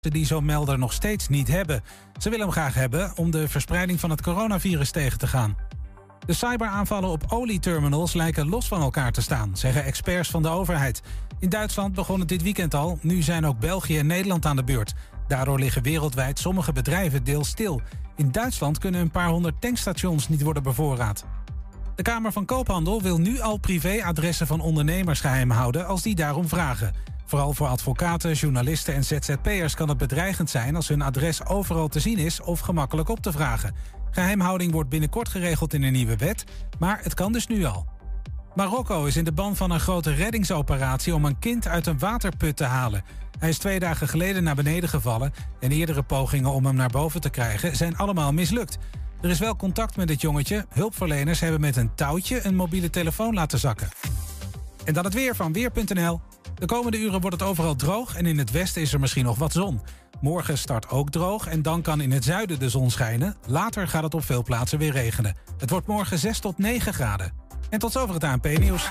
die zo'n melder nog steeds niet hebben. Ze willen hem graag hebben om de verspreiding van het coronavirus tegen te gaan. De cyberaanvallen op olieterminals lijken los van elkaar te staan, zeggen experts van de overheid. In Duitsland begon het dit weekend al, nu zijn ook België en Nederland aan de beurt. Daardoor liggen wereldwijd sommige bedrijven deels stil. In Duitsland kunnen een paar honderd tankstations niet worden bevoorraad. De Kamer van Koophandel wil nu al privéadressen van ondernemers geheim houden als die daarom vragen. Vooral voor advocaten, journalisten en ZZP'ers kan het bedreigend zijn als hun adres overal te zien is of gemakkelijk op te vragen. Geheimhouding wordt binnenkort geregeld in een nieuwe wet, maar het kan dus nu al. Marokko is in de ban van een grote reddingsoperatie om een kind uit een waterput te halen. Hij is twee dagen geleden naar beneden gevallen en eerdere pogingen om hem naar boven te krijgen zijn allemaal mislukt. Er is wel contact met het jongetje. Hulpverleners hebben met een touwtje een mobiele telefoon laten zakken. En dan het weer van Weer.nl. De komende uren wordt het overal droog en in het westen is er misschien nog wat zon. Morgen start ook droog en dan kan in het zuiden de zon schijnen. Later gaat het op veel plaatsen weer regenen. Het wordt morgen 6 tot 9 graden. En tot zover het ANP-nieuws.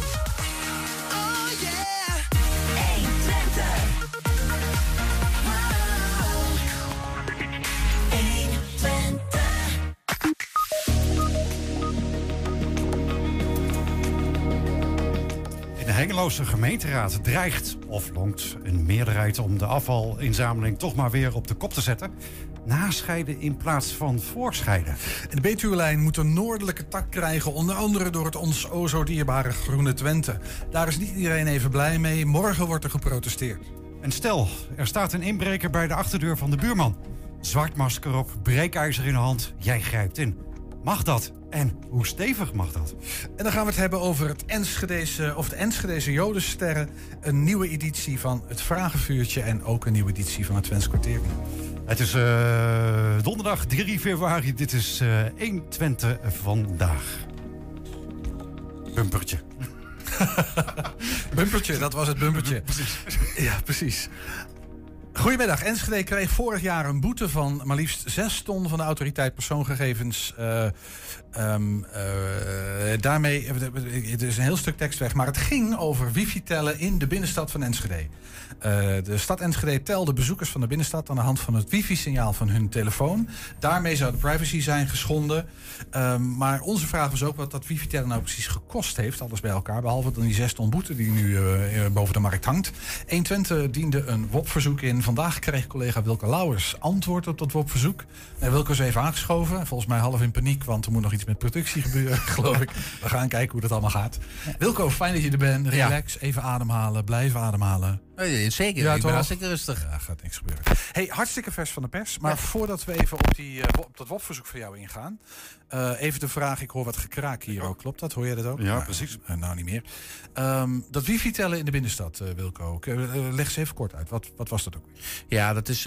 Hengeloze gemeenteraad dreigt of longt een meerderheid om de afvalinzameling toch maar weer op de kop te zetten. Nascheiden in plaats van voorscheiden. De Betuwelijn moet een noordelijke tak krijgen, onder andere door het ons o zo dierbare Groene Twente. Daar is niet iedereen even blij mee. Morgen wordt er geprotesteerd. En stel, er staat een inbreker bij de achterdeur van de buurman. Zwart masker op, breekijzer in de hand, jij grijpt in. Mag dat? En hoe stevig mag dat? En dan gaan we het hebben over het Enschedese, of de Enschedese Jodensterren. Een nieuwe editie van het Vragenvuurtje en ook een nieuwe editie van het Twents Kwartier. Het is eh, donderdag 3 februari. Dit is eh 1 Twente vandaag. Bumpertje. Bumpertje, dat was het bumpertje. Precies. Ja, precies. Goedemiddag. Enschede kreeg vorig jaar een boete van maar liefst 6 ton van de autoriteit persoongegevens. Eh, ehm, eh, daarmee, het is een heel stuk tekst weg, maar het ging over wifi-tellen in de binnenstad van Enschede. Eh, de stad Enschede telde bezoekers van de binnenstad aan de hand van het wifi-signaal van hun telefoon. Daarmee zou de privacy zijn geschonden. Ehm, maar onze vraag was ook wat dat wifi-tellen nou precies gekost heeft, alles bij elkaar. Behalve dan die 6 ton boete die nu eh, eh, boven de markt hangt. 120 diende een WOP-verzoek in. Vandaag kreeg collega Wilke Lauwers antwoord op dat WOP-verzoek. Wilke is even aangeschoven. Volgens mij half in paniek, want er moet nog iets met productie gebeuren, geloof ik. We gaan kijken hoe dat allemaal gaat. Wilco, fijn dat je er bent. Relax, even ademhalen, blijven ademhalen. Eh, Zeker, Ja, ik ben hartstikke rustig. Ja, gaat niks gebeuren. Hey, hartstikke vers van de pers. Maar voordat we even op, die, eh, op dat WOP-verzoek van jou ingaan. eh, even de vraag, ik hoor wat gekraak hier ook. Klopt dat? Hoor jij dat ook? Ja, Nou, precies. eh, nou, niet meer. Ehm, dat wifi-tellen in de binnenstad, eh, Wilco. leg eens even kort uit. Wat, wat was dat ook? Ja, dat is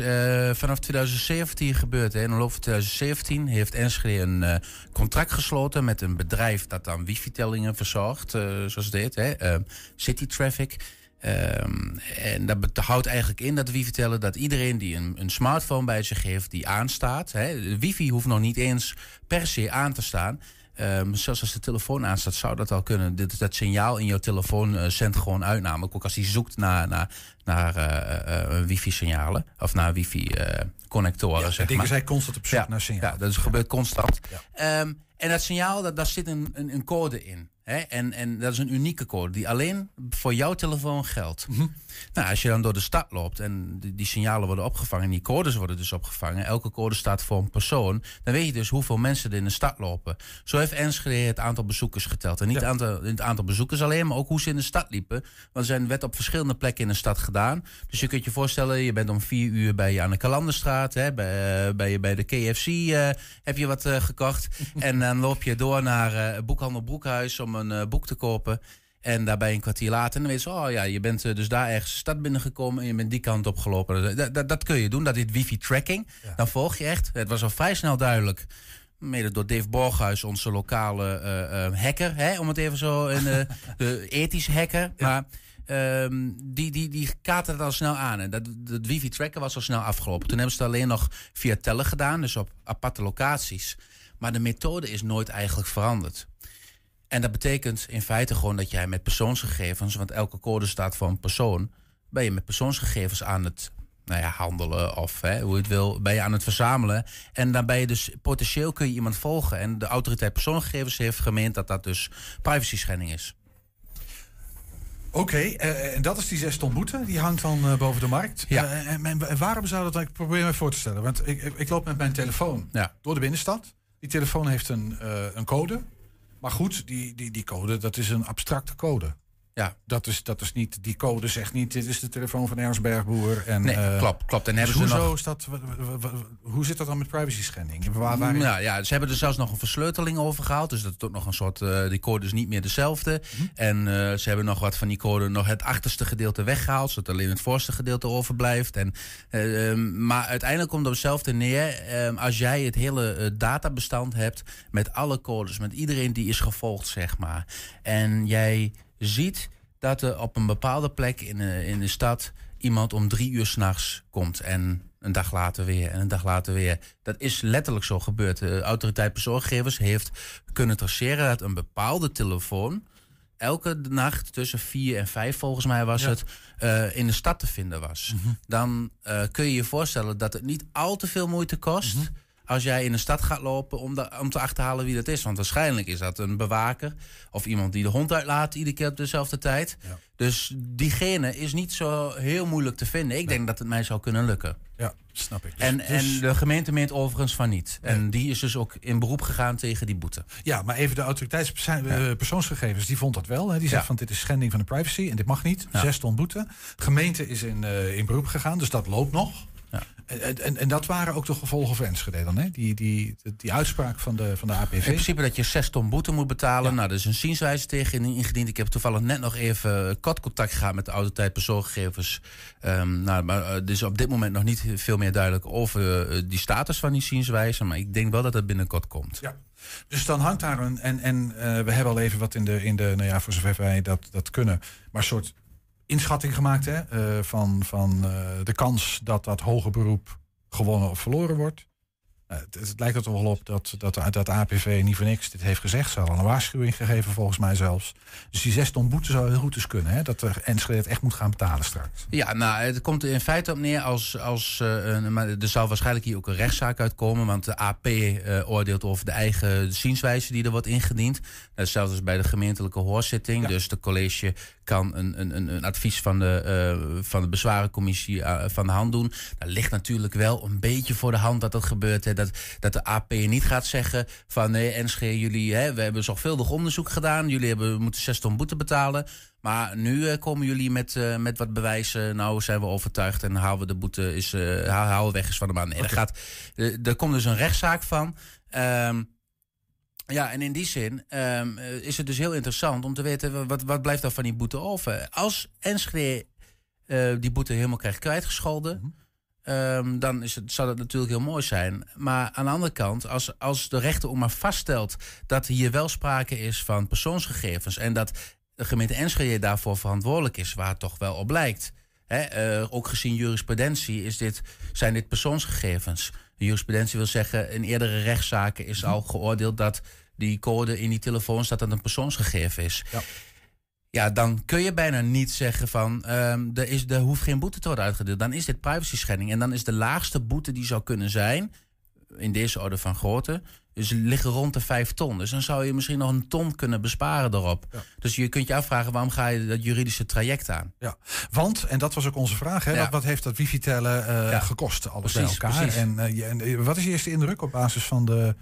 vanaf 2017 gebeurd. Hè. In de loop van 2017 heeft Enschede een contract gesloten met een bedrijf dat dan wifi-tellingen verzorgt, zoals het heet, hè. eh, City Traffic. Ehm, en dat houdt eigenlijk in dat wifi-tellen dat iedereen die een, een smartphone bij zich heeft die aanstaat. Hè, wifi hoeft nog niet eens per se aan te staan. Ehm, zelfs als de telefoon aanstaat, zou dat al kunnen. Dit, dat signaal in jouw telefoon eh, zendt gewoon uit. Namelijk ook als hij zoekt naar, naar, naar eh, eh, wifi-signalen. Of naar wifi-connectoren, zeg dingen maar. zijn constant op zoek Ja, naar signaal. Ja, dat is, gebeurt constant. Ehm, En dat signaal, dat, daar zit een, een, een code in. Hè? En, en dat is een unieke code die alleen voor jouw telefoon geldt. Nou, als je dan door de stad loopt en die, die signalen worden opgevangen, die codes worden dus opgevangen, elke code staat voor een persoon, dan weet je dus hoeveel mensen er in de stad lopen. Zo heeft Enschede het aantal bezoekers geteld. En niet het, aantal, het aantal bezoekers alleen, maar ook hoe ze in de stad liepen. Want er zijn werd op verschillende plekken in de stad gedaan. Dus je kunt je voorstellen, je bent om vier uur bij je aan de Kalanderstraat, hè, bij, eh, bij, je bij de KFC eh, heb je wat eh, gekocht. en dan loop je door naar eh, boekhandel Broekhuis om een eh, boek te kopen. En daarbij een kwartier later, en dan weet je, oh ja, je bent eh, dus daar ergens de stad binnengekomen en je bent die kant op gelopen. Dat, dat, dat kun je doen, dat is wifi-tracking. Dan volg je echt. Het was al vrij snel duidelijk. Mede door Dave Borghuis, onze lokale hacker, hè, om het even zo in de, ethische hacker. Maar ehm, die, die, die kaarten het al snel aan. En dat, dat wifi-tracken was al snel afgelopen. Toen hebben ze het alleen nog via tellen gedaan, dus op aparte locaties. Maar de methode is nooit eigenlijk veranderd. En dat betekent in feite gewoon dat jij met persoonsgegevens, want elke code staat voor een persoon, ben je met persoonsgegevens aan het nou ja, handelen of hè, hoe je het wil, ben je aan het verzamelen. En dan ben je dus potentieel kun je iemand volgen. En de autoriteit persoonsgegevens heeft gemeend dat dat dus privacy schending is. Oké, eh, en dat is die zes ton boete. Die hangt dan eh, boven de markt. Ja. Eh, en, en waarom zou dat... Ik probeer me voor te stellen. Want ik, ik, ik loop met mijn telefoon Ja. door de binnenstad. Die telefoon heeft een, eh, een code. Maar goed, die, die, die code, dat is een abstracte code. Ja. Dat is, dat is niet, die code zegt niet, dit is de telefoon van Ernst Bergboer. En, Nee, eh, klopt, klopt. En dus hebben ze hoezo nog- is dat, hoe zit dat dan met privacy schending? Waar, waarin- Nou ja, ze hebben er zelfs nog een versleuteling over gehaald. Dus dat is ook nog een soort. eh, die code is niet meer dezelfde. Mhm. En eh, ze hebben nog wat van die code, nog het achterste gedeelte weggehaald. Zodat alleen het voorste gedeelte overblijft. En, eh, ehm, maar uiteindelijk komt het op hetzelfde neer. Ehm, als jij het hele databestand hebt. met alle codes, met iedereen die is gevolgd, zeg maar. En jij ziet dat er op een bepaalde plek in de, in de stad. iemand om drie uur s'nachts komt. En een dag later weer en een dag later weer. Dat is letterlijk zo gebeurd. De autoriteit persoonsgegevens heeft kunnen traceren dat een bepaalde telefoon elke nacht tussen vier en vijf, volgens mij was Ja. het, eh, in de stad te vinden was. Dan eh, kun je je voorstellen dat het niet al te veel moeite kost. Als jij in de stad gaat lopen om, da- om te achterhalen wie dat is. Want waarschijnlijk is dat een bewaker. Of iemand die de hond uitlaat iedere keer op dezelfde tijd. Dus diegene is niet zo heel moeilijk te vinden. Ik denk dat het mij zou kunnen lukken. Ja, snap ik. En, Dus- en de gemeente meent overigens van niet. En die is dus ook in beroep gegaan tegen die boete. Ja, maar even de autoriteitspersoonsgegevens, die vond dat wel. Hè. Die zegt Ja. van dit is schending van de privacy en dit mag niet. Zes ton boete. De gemeente is in, eh, in beroep gegaan, dus dat loopt nog. En, en, en dat waren ook de gevolgen voor Enschede dan, hè? Die, die, die uitspraak van de, van de APV. In principe dat je 6 ton boete moet betalen. Nou, er is een zienswijze tegen ingediend. Ik heb toevallig net nog even kort contact gehad met de autoriteit persoonsgegevens. Ehm, nou, maar eh, er is op dit moment nog niet veel meer duidelijk over eh, die status van die zienswijze. Maar ik denk wel dat het binnenkort komt. Ja. Dus dan hangt daar een. En, en eh, we hebben al even wat in de. In de nou ja, voor zover wij dat, dat kunnen. Maar een soort inschatting gemaakt hè, eh, van, van eh, de kans dat dat hoger beroep gewonnen of verloren wordt. Eh, het, het lijkt er toch wel op dat, dat, dat APV niet voor niks dit heeft gezegd. Ze hadden een waarschuwing gegeven, volgens mij zelfs. Dus die zes ton boete zou heel goed eens kunnen. Hè, dat de Enschede het echt moet gaan betalen straks. Ja, nou, het komt er in feite op neer als. als eh, maar er zal waarschijnlijk hier ook een rechtszaak uitkomen. Want de AP eh, oordeelt over de eigen zienswijze die er wordt ingediend. Dat is zelfs als bij de gemeentelijke hoorzitting. Dus de college kan een, een, een- een advies van de, van de bezwarencommissie van de hand doen. Dat ligt natuurlijk wel een beetje voor de hand dat dat gebeurt. Hè. Dat, dat de AP niet gaat zeggen van nee, NSG, jullie, hè, we hebben zorgvuldig onderzoek gedaan. Jullie hebben, moeten 6 ton boete betalen. Maar nu eh, komen jullie met, eh, met wat bewijzen. Nou zijn we overtuigd en halen we de boete is, eh halen we weg is van de baan. Nee, er, gaat, eh, er komt dus een rechtszaak van. Ehm, ja, en in die zin ehm, eh, is het dus heel interessant om te weten... wat, wat blijft er van die boete over. Als Enschede eh, die boete helemaal krijgt kwijtgescholden... ehm, dan is het, zou dat natuurlijk heel mooi zijn. Maar aan de andere kant, als, als de rechter ook maar vaststelt... dat hier wel sprake is van persoonsgegevens... en dat de gemeente Enschede daarvoor verantwoordelijk is... waar het toch wel op lijkt... Eh, ook gezien jurisprudentie is dit, zijn dit persoonsgegevens. Jurisprudentie wil zeggen, in eerdere rechtszaken is al geoordeeld dat die code in die telefoon staat dat een persoonsgegeven is. Ja. Ja, dan kun je bijna niet zeggen van ehm, er, is, er hoeft geen boete te worden uitgedeeld. Dan is dit privacy schending. En dan is de laagste boete die zou kunnen zijn in deze orde van grootte. Dus liggen rond de vijf ton. Dus dan zou je misschien nog een ton kunnen besparen erop. Dus je kunt je afvragen waarom ga je dat juridische traject aan? Ja, want, en dat was ook onze vraag, hè, Ja. wat, wat heeft dat wifi-tellen eh, Ja. gekost? Alles Precies, bij elkaar. precies. En, eh, je- en eh, wat is je eerste indruk op basis van de,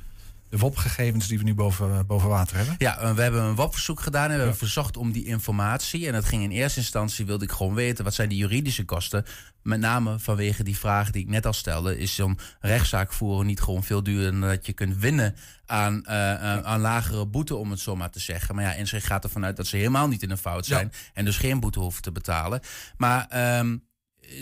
de WOP-gegevens die we nu boven, boven water hebben? Ja, eh, we hebben een WAP-verzoek gedaan en we hebben verzocht om die informatie. En dat ging in eerste instantie, wilde ik gewoon weten, wat zijn de juridische kosten? Met name vanwege die vraag die ik net al stelde, is zo'n rechtszaak voeren niet gewoon veel duurder dan dat je kunt winnen aan, eh, aan- aan lagere boete, om het zo maar te zeggen. Maar ja, NSG gaat ervan uit dat ze helemaal niet in een fout zijn en dus geen boete hoeven te betalen. Maar ehm,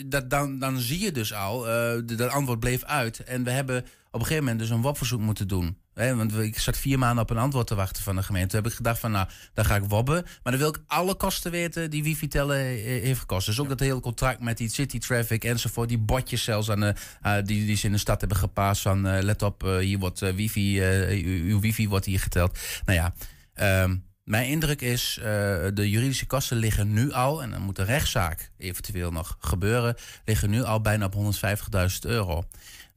dat, dan, dan zie je dus al, eh, dat antwoord bleef uit. En we hebben op een gegeven moment dus een WAP-verzoek moeten doen. Hè, want ik zat vier maanden op een antwoord te wachten van de gemeente. Toen heb ik gedacht van, nou, dan ga ik wobben. Maar dan wil ik alle kosten weten die wifi tellen eh, heeft gekost. Dus ook dat hele contract met die city traffic enzovoort. Die bordjes zelfs aan de, eh, die, die ze in de stad hebben gepaast van... eh, let op, eh, hier wordt eh, wifi, eh, uw, wifi wordt hier geteld. Nou ja, ehm, mijn indruk is, eh, de juridische kosten liggen nu al... en dan moet de rechtszaak eventueel nog gebeuren... liggen nu al bijna op 150.000 euro.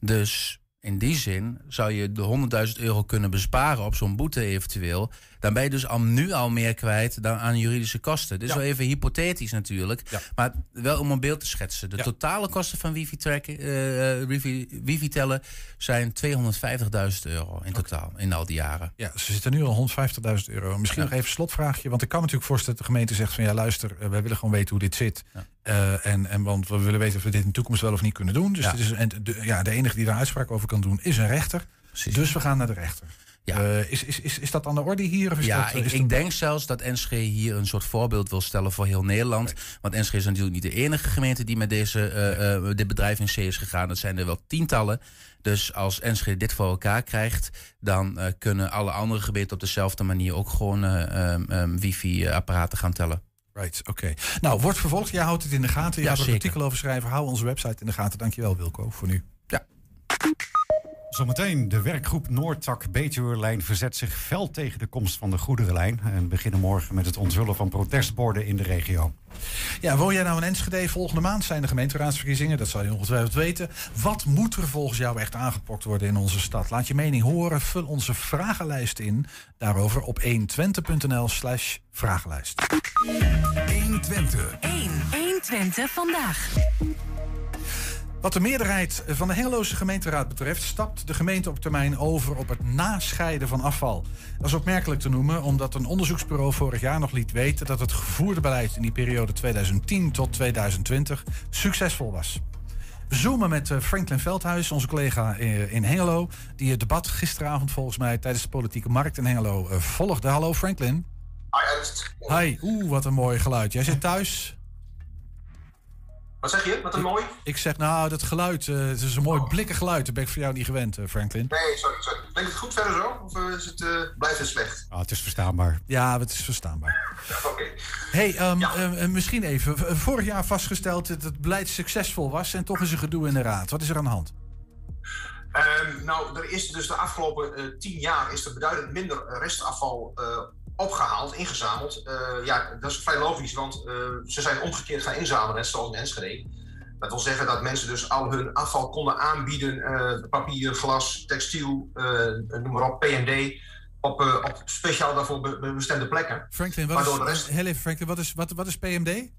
Dus in die zin zou je de 100.000 euro kunnen besparen op zo'n boete eventueel. Dan ben je dus al nu al meer kwijt dan aan juridische kosten. Dit is Ja. wel even hypothetisch natuurlijk. Ja. Maar wel om een beeld te schetsen. De Ja. totale kosten van wifi, tracken, eh, wifi, wifi tellen zijn 250.000 euro in totaal in al die jaren. Ja, ze zitten nu al 150.000 euro. Misschien nog even een slotvraagje. Want ik kan natuurlijk voorstellen dat de gemeente zegt van ja, luister, eh, wij willen gewoon weten hoe dit zit. Eh, en, en want we willen weten of we dit in de toekomst wel of niet kunnen doen. Dus Ja. het is, en de, ja, de enige die daar uitspraak over kan doen is een rechter. Precies. Dus we gaan naar de rechter. Ja. Eh, is, is, is, is dat aan de orde hier? Of is ja, dat, eh, ik, is ik dat- denk zelfs dat NSG hier een soort voorbeeld wil stellen voor heel Nederland. Want NSG is natuurlijk niet de enige gemeente die met deze, eh, dit bedrijf in zee is gegaan. Dat zijn er wel tientallen. Dus als NSG dit voor elkaar krijgt, dan kunnen alle andere gemeenten op dezelfde manier ook gewoon eh, ehm, ehm, wifi-apparaten gaan tellen. Right, oké. Nou, wordt vervolgd. Jij houdt het in de gaten. Je Ja, gaat er een artikel over schrijven. Hou onze website in de gaten. Dankjewel, Wilco, voor nu. Zometeen de werkgroep Noordtak Betuwerlijn verzet zich fel tegen de komst van de goederenlijn. En beginnen morgen met het onthullen van protestborden in de regio. Ja, woon jij nou in Enschede? Volgende maand zijn de gemeenteraadsverkiezingen. Dat zal je ongetwijfeld weten. Wat moet er volgens jou echt aangepokt worden in onze stad? Laat je mening horen. Vul onze vragenlijst in. Daarover op 120.nl slash vragenlijst. 120. 1. 120 vandaag. Wat de meerderheid van de Hengeloze gemeenteraad betreft... stapt de gemeente op termijn over op het nascheiden van afval. Dat is opmerkelijk te noemen, omdat een onderzoeksbureau vorig jaar nog liet weten... dat het gevoerde beleid in die periode 2010 tot 2020 succesvol was. We zoomen met eh, Franklin Veldhuis, onze collega eh, in Hengelo... die het debat gisteravond volgens mij tijdens de politieke markt in Hengelo eh, volgde. Hallo Franklin. Hi Ernst. Hi, oeh, wat een mooi geluid. Jij zit thuis? Wat zeg je? Wat een mooi? Ik zeg, nou, dat geluid, eh, het is een mooi blikken geluid. Dat ben ik voor jou niet gewend, eh, Franklin. Nee, sorry, sorry. Klinkt het goed verder zo? Of eh, is het, blijft het slecht? Ah, het is verstaanbaar. Ja, het is verstaanbaar. Oké. hey, ehm, eh, misschien even. Vorig jaar vastgesteld dat het beleid succesvol was... en toch is er gedoe in de raad. Wat is er aan de hand? Ehm, nou, er is dus de afgelopen tien jaar is er beduidend minder restafval opgehaald, ingezameld. Eh, ja, dat is vrij logisch, want eh, ze zijn omgekeerd gaan inzamelen, net zoals in Enschede. Dat wil zeggen dat mensen dus al hun afval konden aanbieden, eh, papier, glas, textiel, noem maar op, P&D, op, op speciaal daarvoor be- be- bestemde plekken. Franklin, wat Waardoor de is, rest- heel even, Franklin, wat is, wat, wat is PMD?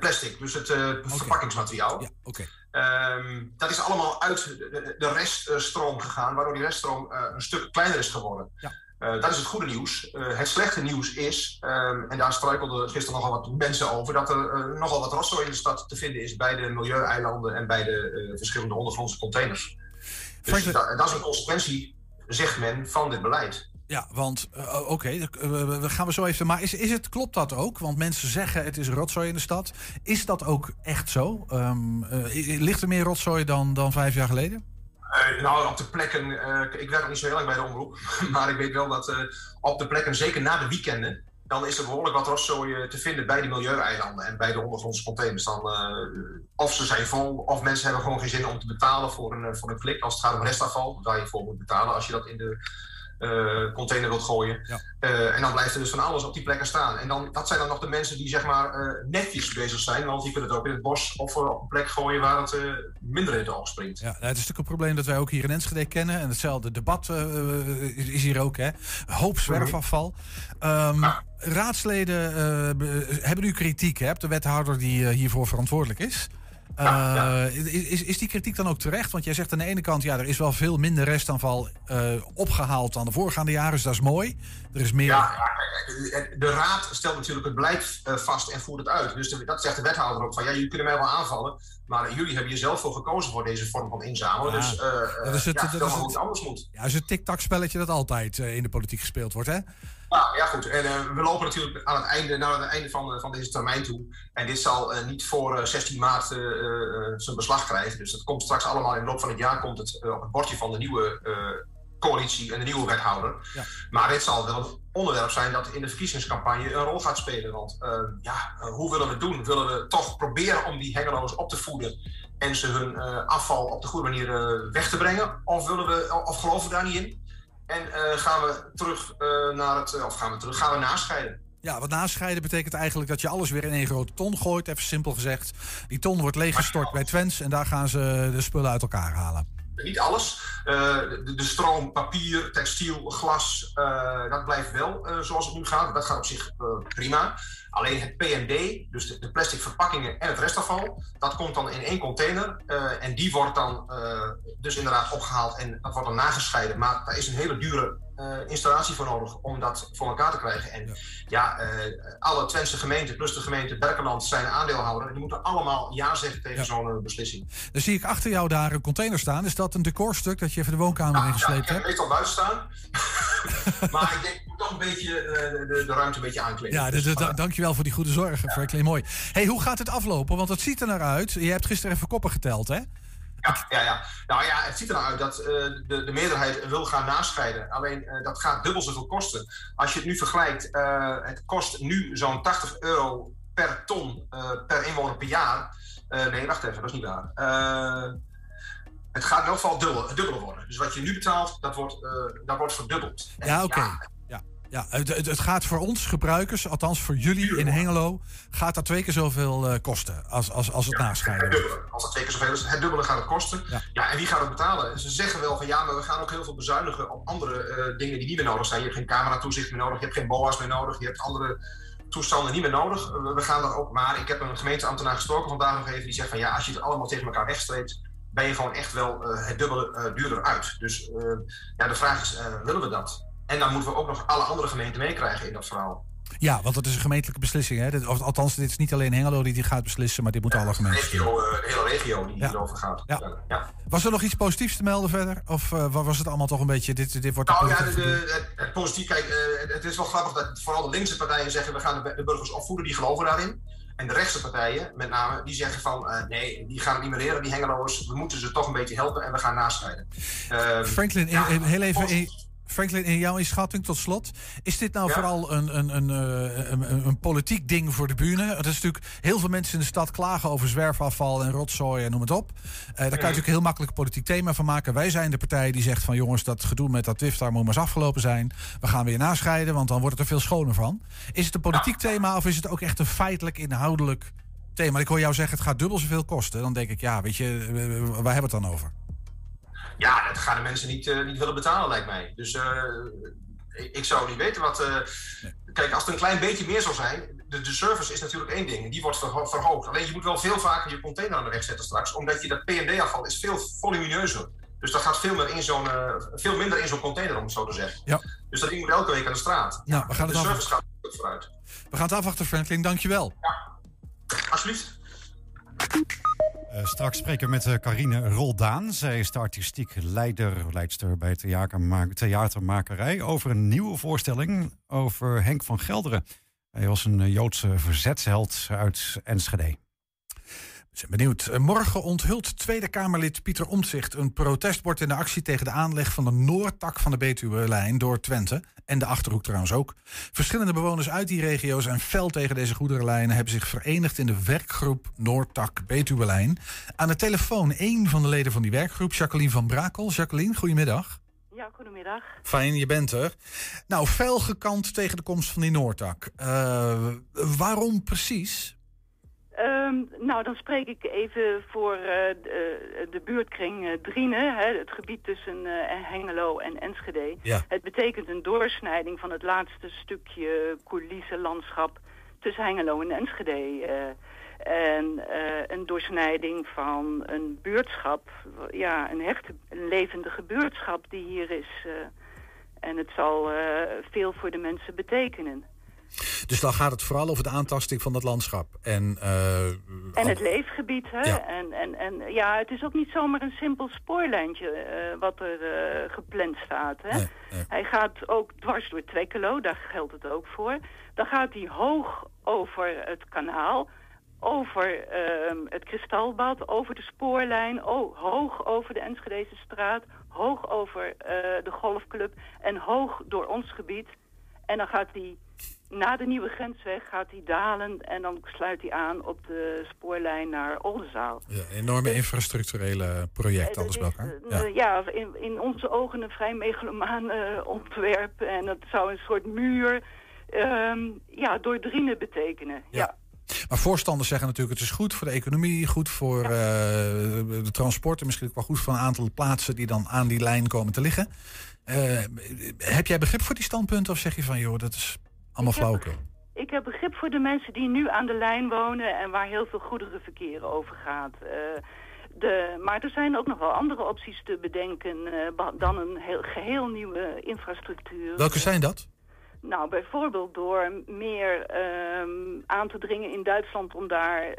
Plastic, dus het verpakkingsmateriaal. Ja, oké. Ehm, dat is allemaal uit de, de reststroom gegaan, waardoor die reststroom een stuk kleiner is geworden. Eh, dat is het goede nieuws. Eh, het slechte nieuws is, ehm, en daar struikelden gisteren nogal wat mensen over, dat er eh, nogal wat rotzooi in de stad te vinden is bij de milieueilanden en bij de verschillende ondergrondse containers. Dus da- dat is een consequentie, zegt men, van dit beleid. Ja, want oké, eh, we gaan we zo even. Maar is, is het, klopt dat ook? Want mensen zeggen het is rotzooi in de stad. Is dat ook echt zo? Ehm, eh, ligt er meer rotzooi dan, dan vijf jaar geleden? Nou, op de plekken, eh, ik werk nog niet zo heel lang bij de omroep, maar ik weet wel dat eh, op de plekken, zeker na de weekenden, dan is er behoorlijk wat rotzooi te vinden bij de milieueilanden en bij de ondergrondse containers. Dan, of ze zijn vol, of mensen hebben gewoon geen zin om te betalen voor een, voor een klik. Als het gaat om restafval, waar je voor moet betalen als je dat in de eh, container wilt gooien. Eh, en dan blijft er dus van alles op die plekken staan. En dan, dat zijn dan nog de mensen die zeg maar eh, netjes bezig zijn. Want die kunnen het ook in het bos of op een plek gooien waar het minder in het oog springt. Ja, het is natuurlijk een probleem dat wij ook hier in Enschede kennen. En hetzelfde debat is hier ook. Hè. Hoop zwerfafval. Um, Raadsleden hebben nu kritiek hè, op de wethouder die hiervoor verantwoordelijk is. Uh, is, is die kritiek dan ook terecht? Want jij zegt aan de ene kant, ja, er is wel veel minder restaanval uh, opgehaald dan de voorgaande jaren, dus dat is mooi. Er is meer... Ja, de raad stelt natuurlijk het beleid vast en voert het uit. Dus dat zegt de wethouder ook van, ja, jullie kunnen mij wel aanvallen, maar jullie hebben hier zelf voor gekozen voor deze vorm van inzamelen. Ja. Dus dat is het, ja, dat is het, anders moet. Ja, is het tik-tak spelletje dat altijd in de politiek gespeeld wordt, hè? Nou ja, goed. En uh, we lopen natuurlijk aan het einde, naar het einde van, van deze termijn toe. En dit zal niet voor uh, 16 maart zijn beslag krijgen. Dus dat komt straks allemaal in de loop van het jaar komt het, op het bordje van de nieuwe coalitie en de nieuwe wethouder. Ja. Maar dit zal wel een onderwerp zijn dat in de verkiezingscampagne een rol gaat spelen. Want ja, hoe willen we het doen? Willen we toch proberen om die hengeloos op te voeden en ze hun afval op de goede manier weg te brengen? Of, willen we, of geloven we daar niet in? En gaan we terug naar het, of gaan we terug, gaan we nascheiden. Ja, wat nascheiden betekent eigenlijk dat je alles weer in één grote ton gooit. Even simpel gezegd. Die ton wordt leeggestort bij Twents en daar gaan ze de spullen uit elkaar halen. Niet alles. Uh, de, de, stroom, papier, textiel, glas, dat blijft wel zoals het nu gaat. Dat gaat op zich prima. Alleen het PMD, dus de, plastic verpakkingen en het restafval, dat komt dan in één container. En die wordt dan dus inderdaad opgehaald en dat wordt dan nagescheiden. Maar daar is een hele dure uh, installatie voor nodig om dat voor elkaar te krijgen. En ja, ja alle Twentse gemeenten plus de gemeente Berkeland zijn aandeelhouder. Die moeten allemaal ja zeggen tegen ja. zo'n beslissing. Dan zie ik achter jou daar een container staan. Is dat een decorstuk dat je even de woonkamer ingesleept ja, hebt? Ja, ik heb buiten staan. maar ik denk toch een beetje de, de, ruimte een beetje aankleden. Ja, dus, dankjewel voor die goede zorg, ja. Franklin. Mooi. Hey, hoe gaat het aflopen? Want het ziet er naar uit. Je hebt gisteren even koppen geteld, hè? Ja, ja, ja. Nou ja, het ziet er nou uit dat uh, de, de meerderheid wil gaan nascheiden. Alleen uh, dat gaat dubbel zoveel kosten. Als je het nu vergelijkt, uh, het kost nu zo'n 80 euro per ton per inwoner per jaar. nee, wacht even, dat is niet waar. het gaat in elk geval dubbel, dubbel worden. Dus wat je nu betaalt, dat wordt, dat wordt verdubbeld. Ja, oké. Okay. Ja, het, het, het, gaat voor ons gebruikers, althans voor jullie in Hengelo, gaat dat twee keer zoveel uh, kosten als, als, als het ja, nascheiden. Het dubbele. Als dat twee keer zoveel is, het dubbele gaat het kosten. Ja. ja. en wie gaat het betalen? Ze zeggen wel van ja, maar we gaan ook heel veel bezuinigen op andere uh, dingen die niet meer nodig zijn. Je hebt geen cameratoezicht meer nodig, je hebt geen BOA's meer nodig, je hebt andere toestanden niet meer nodig. We gaan dat ook, maar ik heb een gemeenteambtenaar gesproken vandaag nog even, die zegt van ja, als je het allemaal tegen elkaar wegstreept, ben je gewoon echt wel uh, het dubbele duurder uit. Dus ja, de vraag is, willen we dat? En dan moeten we ook nog alle andere gemeenten meekrijgen in dat verhaal. Ja, want dat is een gemeentelijke beslissing. Hè? Dit, althans, dit is niet alleen Hengelo die die gaat beslissen, maar dit moeten ja, alle gemeenten. Regio, uh, de hele regio die ja. hierover gaat. Ja. ja. Was er nog iets positiefs te melden verder? Of uh, was het allemaal toch een beetje. Dit, dit wordt nou ja, de, de, het, positief. Kijk, uh, het is wel grappig dat vooral de linkse partijen zeggen: we gaan de, burgers opvoeden, die geloven daarin. En de rechtse partijen, met name, die zeggen van nee, die gaan het niet meer leren, die Hengeloers. We moeten ze toch een beetje helpen en we gaan nascheiden. Ehm, Franklin, heel even. Franklin, in jouw inschatting tot slot, is dit nou vooral een, een, een, eh, een, een, politiek ding voor de bühne? Het is natuurlijk, heel veel mensen in de stad klagen over zwerfafval en rotzooi en noem het op. Uh, daar kan je natuurlijk een heel makkelijk politiek thema van maken. Wij zijn de partij die zegt van jongens, dat gedoe met dat WIFTAR moet maar eens afgelopen zijn. We gaan weer nascheiden, want dan wordt het er veel schoner van. Is het een politiek thema of is het ook echt een feitelijk, inhoudelijk thema? Ik hoor jou zeggen, het gaat dubbel zoveel kosten. Dan denk ik, ja, weet je, waar hebben we het dan over? Ja, dat gaan de mensen niet, uh, niet willen betalen, lijkt mij. Dus uh, ik zou niet weten wat. Nee. Kijk, als het een klein beetje meer zou zijn. De, de service is natuurlijk één ding. Die wordt verho verhoogd. Alleen je moet wel veel vaker je container aan de weg zetten straks. Omdat je dat PND-afval is veel volumineuzer. Dus dat gaat veel, meer in zo'n, veel minder in zo'n container, om het zo te zeggen. Ja. Dus dat ding moet elke week aan de straat. Nou, we gaan de service gaat vooruit. We gaan het afwachten, Franklin. Dankjewel. Ja, alsjeblieft. Uh, straks spreken we met uh, Carine Roldaan. Zij is de artistiek leider, leidster bij Theatermakerij... over een nieuwe voorstelling over Henk van Gelderen. Hij was een Joodse verzetsheld uit Enschede. Zijn benieuwd. Eh, morgen onthult Tweede Kamerlid Pieter Omtzigt een protestbord in de actie tegen de aanleg van de Noordtak van de Betuwe-lijn door Twente. En de Achterhoek trouwens ook. Verschillende bewoners uit die regio zijn fel tegen deze goederenlijnen. Hebben zich verenigd in de werkgroep Noordtak Betuwe-lijn. Aan de telefoon één van de leden van die werkgroep, Jacqueline van Brakel. Jacqueline, goedemiddag. Ja, goedemiddag. Fijn, je bent er. Nou, fel gekant tegen de komst van die Noordtak. Uh, waarom precies? Um, nou, dan spreek ik even voor uh, de, de, buurtkring uh, Driene, hè, het gebied tussen uh, Hengelo en Enschede. Ja. Het betekent een doorsnijding van het laatste stukje coulissenlandschap tussen Hengelo en Enschede. en een doorsnijding van een buurtschap, ja, een hechte, een levendige buurtschap die hier is. en het zal veel voor de mensen betekenen. Dus dan gaat het vooral over de aantasting van dat landschap. En, uh, en het leefgebied. Hè? Ja. En, en, en ja, het is ook niet zomaar een simpel spoorlijntje uh, wat er uh, gepland staat. Hè? Nee, nee. Hij gaat ook dwars door Twekkelo, daar geldt het ook voor. Dan gaat hij hoog over het kanaal, over uh, het kristalbad, over de spoorlijn, oh, hoog over de Enschedese straat, hoog over de golfclub en hoog door ons gebied. En dan gaat hij na de nieuwe grensweg gaat hij dalen en dan sluit hij aan op de spoorlijn naar Oldenzaal. Ja, enorme infrastructurele project, alles bij elkaar. Ja, ja in, in, onze ogen een vrij megalomaan uh, ontwerp. En het zou een soort muur um, ja, door Drienen betekenen. ja. ja. Maar voorstanders zeggen natuurlijk het is goed voor de economie, goed voor ja. uh, de transport en misschien ook wel goed voor een aantal plaatsen die dan aan die lijn komen te liggen. Uh, heb jij begrip voor die standpunten of zeg je van joh, dat is allemaal flauwekul? Ik heb begrip voor de mensen die nu aan de lijn wonen en waar heel veel goederenverkeer over gaat. Uh, de, maar er zijn ook nog wel andere opties te bedenken uh, dan een heel, geheel nieuwe infrastructuur. Welke zijn dat? Nou, bijvoorbeeld door meer um, aan te dringen in Duitsland om daar uh,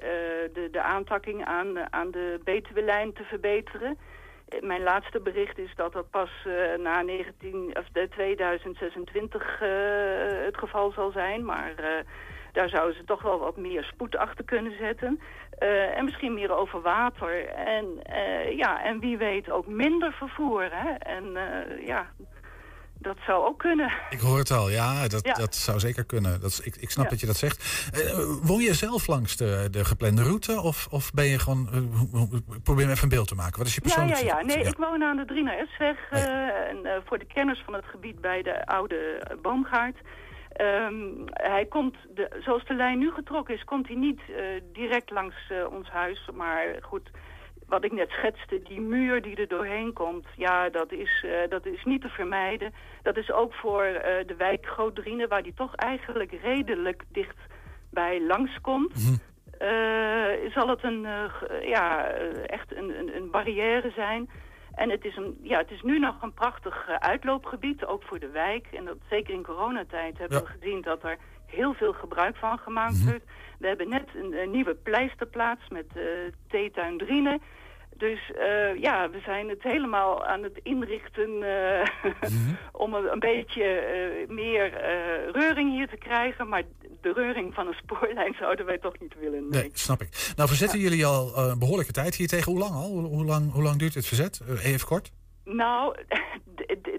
de, de aantakking aan, aan de Betuwe-lijn te verbeteren. Mijn laatste bericht is dat dat pas uh, na 19, of de 2026 uh, het geval zal zijn. Maar daar zouden ze toch wel wat meer spoed achter kunnen zetten. en misschien meer over water. En, ja, en wie weet ook minder vervoer. Hè? En ja, dat zou ook kunnen. Ik hoor het al, ja, dat, ja. dat zou zeker kunnen. Dat ik, ik snap ja. dat je dat zegt. Uh, woon je zelf langs de, de geplande route? Of, of ben je gewoon... Uh, probeer me even een beeld te maken. Wat is je persoonlijke Ja, ja, ja. Nee, ik woon aan de 3 naar S-weg. Uh, en, voor de kenners van het gebied bij de oude boomgaard. Um, hij komt, de, zoals de lijn nu getrokken is, komt hij niet direct langs ons huis. Maar goed wat ik net schetste, die muur die er doorheen komt, ja, dat is, uh, dat is niet te vermijden. Dat is ook voor uh, de wijk Groot-Driene, waar die toch eigenlijk redelijk dicht bij langskomt. Mm -hmm. uh, zal het een, ja, echt een, een, een, barrière zijn. En het is, een, ja, het is nu nog een prachtig uitloopgebied, ook voor de wijk. En dat, zeker in coronatijd hebben ja. we gezien dat er heel veel gebruik van gemaakt mm -hmm. wordt. We hebben net een, een nieuwe pleisterplaats met uh, Theetuin Driene. Dus uh, ja, we zijn het helemaal aan het inrichten uh, mm -hmm. om een, een beetje uh, meer reuring hier te krijgen. Maar de reuring van een spoorlijn zouden wij toch niet willen. Nee, nee snap ik. Nou, verzetten ja. jullie al een behoorlijke tijd hier tegen. Hoe lang al? Hoe lang, hoe lang duurt dit verzet? even kort. Nou,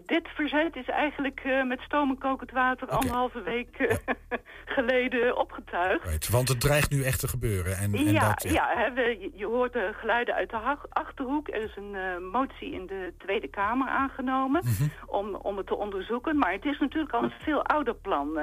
dit verzet is eigenlijk uh, met stoom en kokend water okay. anderhalve week uh, geleden opgetuigd. Right, want het dreigt nu echt te gebeuren. En, en ja, dat, ja. ja hè, we, je hoort de geluiden uit de Achterhoek. Er is een uh, motie in de Tweede Kamer aangenomen mm -hmm. om, om het te onderzoeken. Maar het is natuurlijk al een veel ouder plan.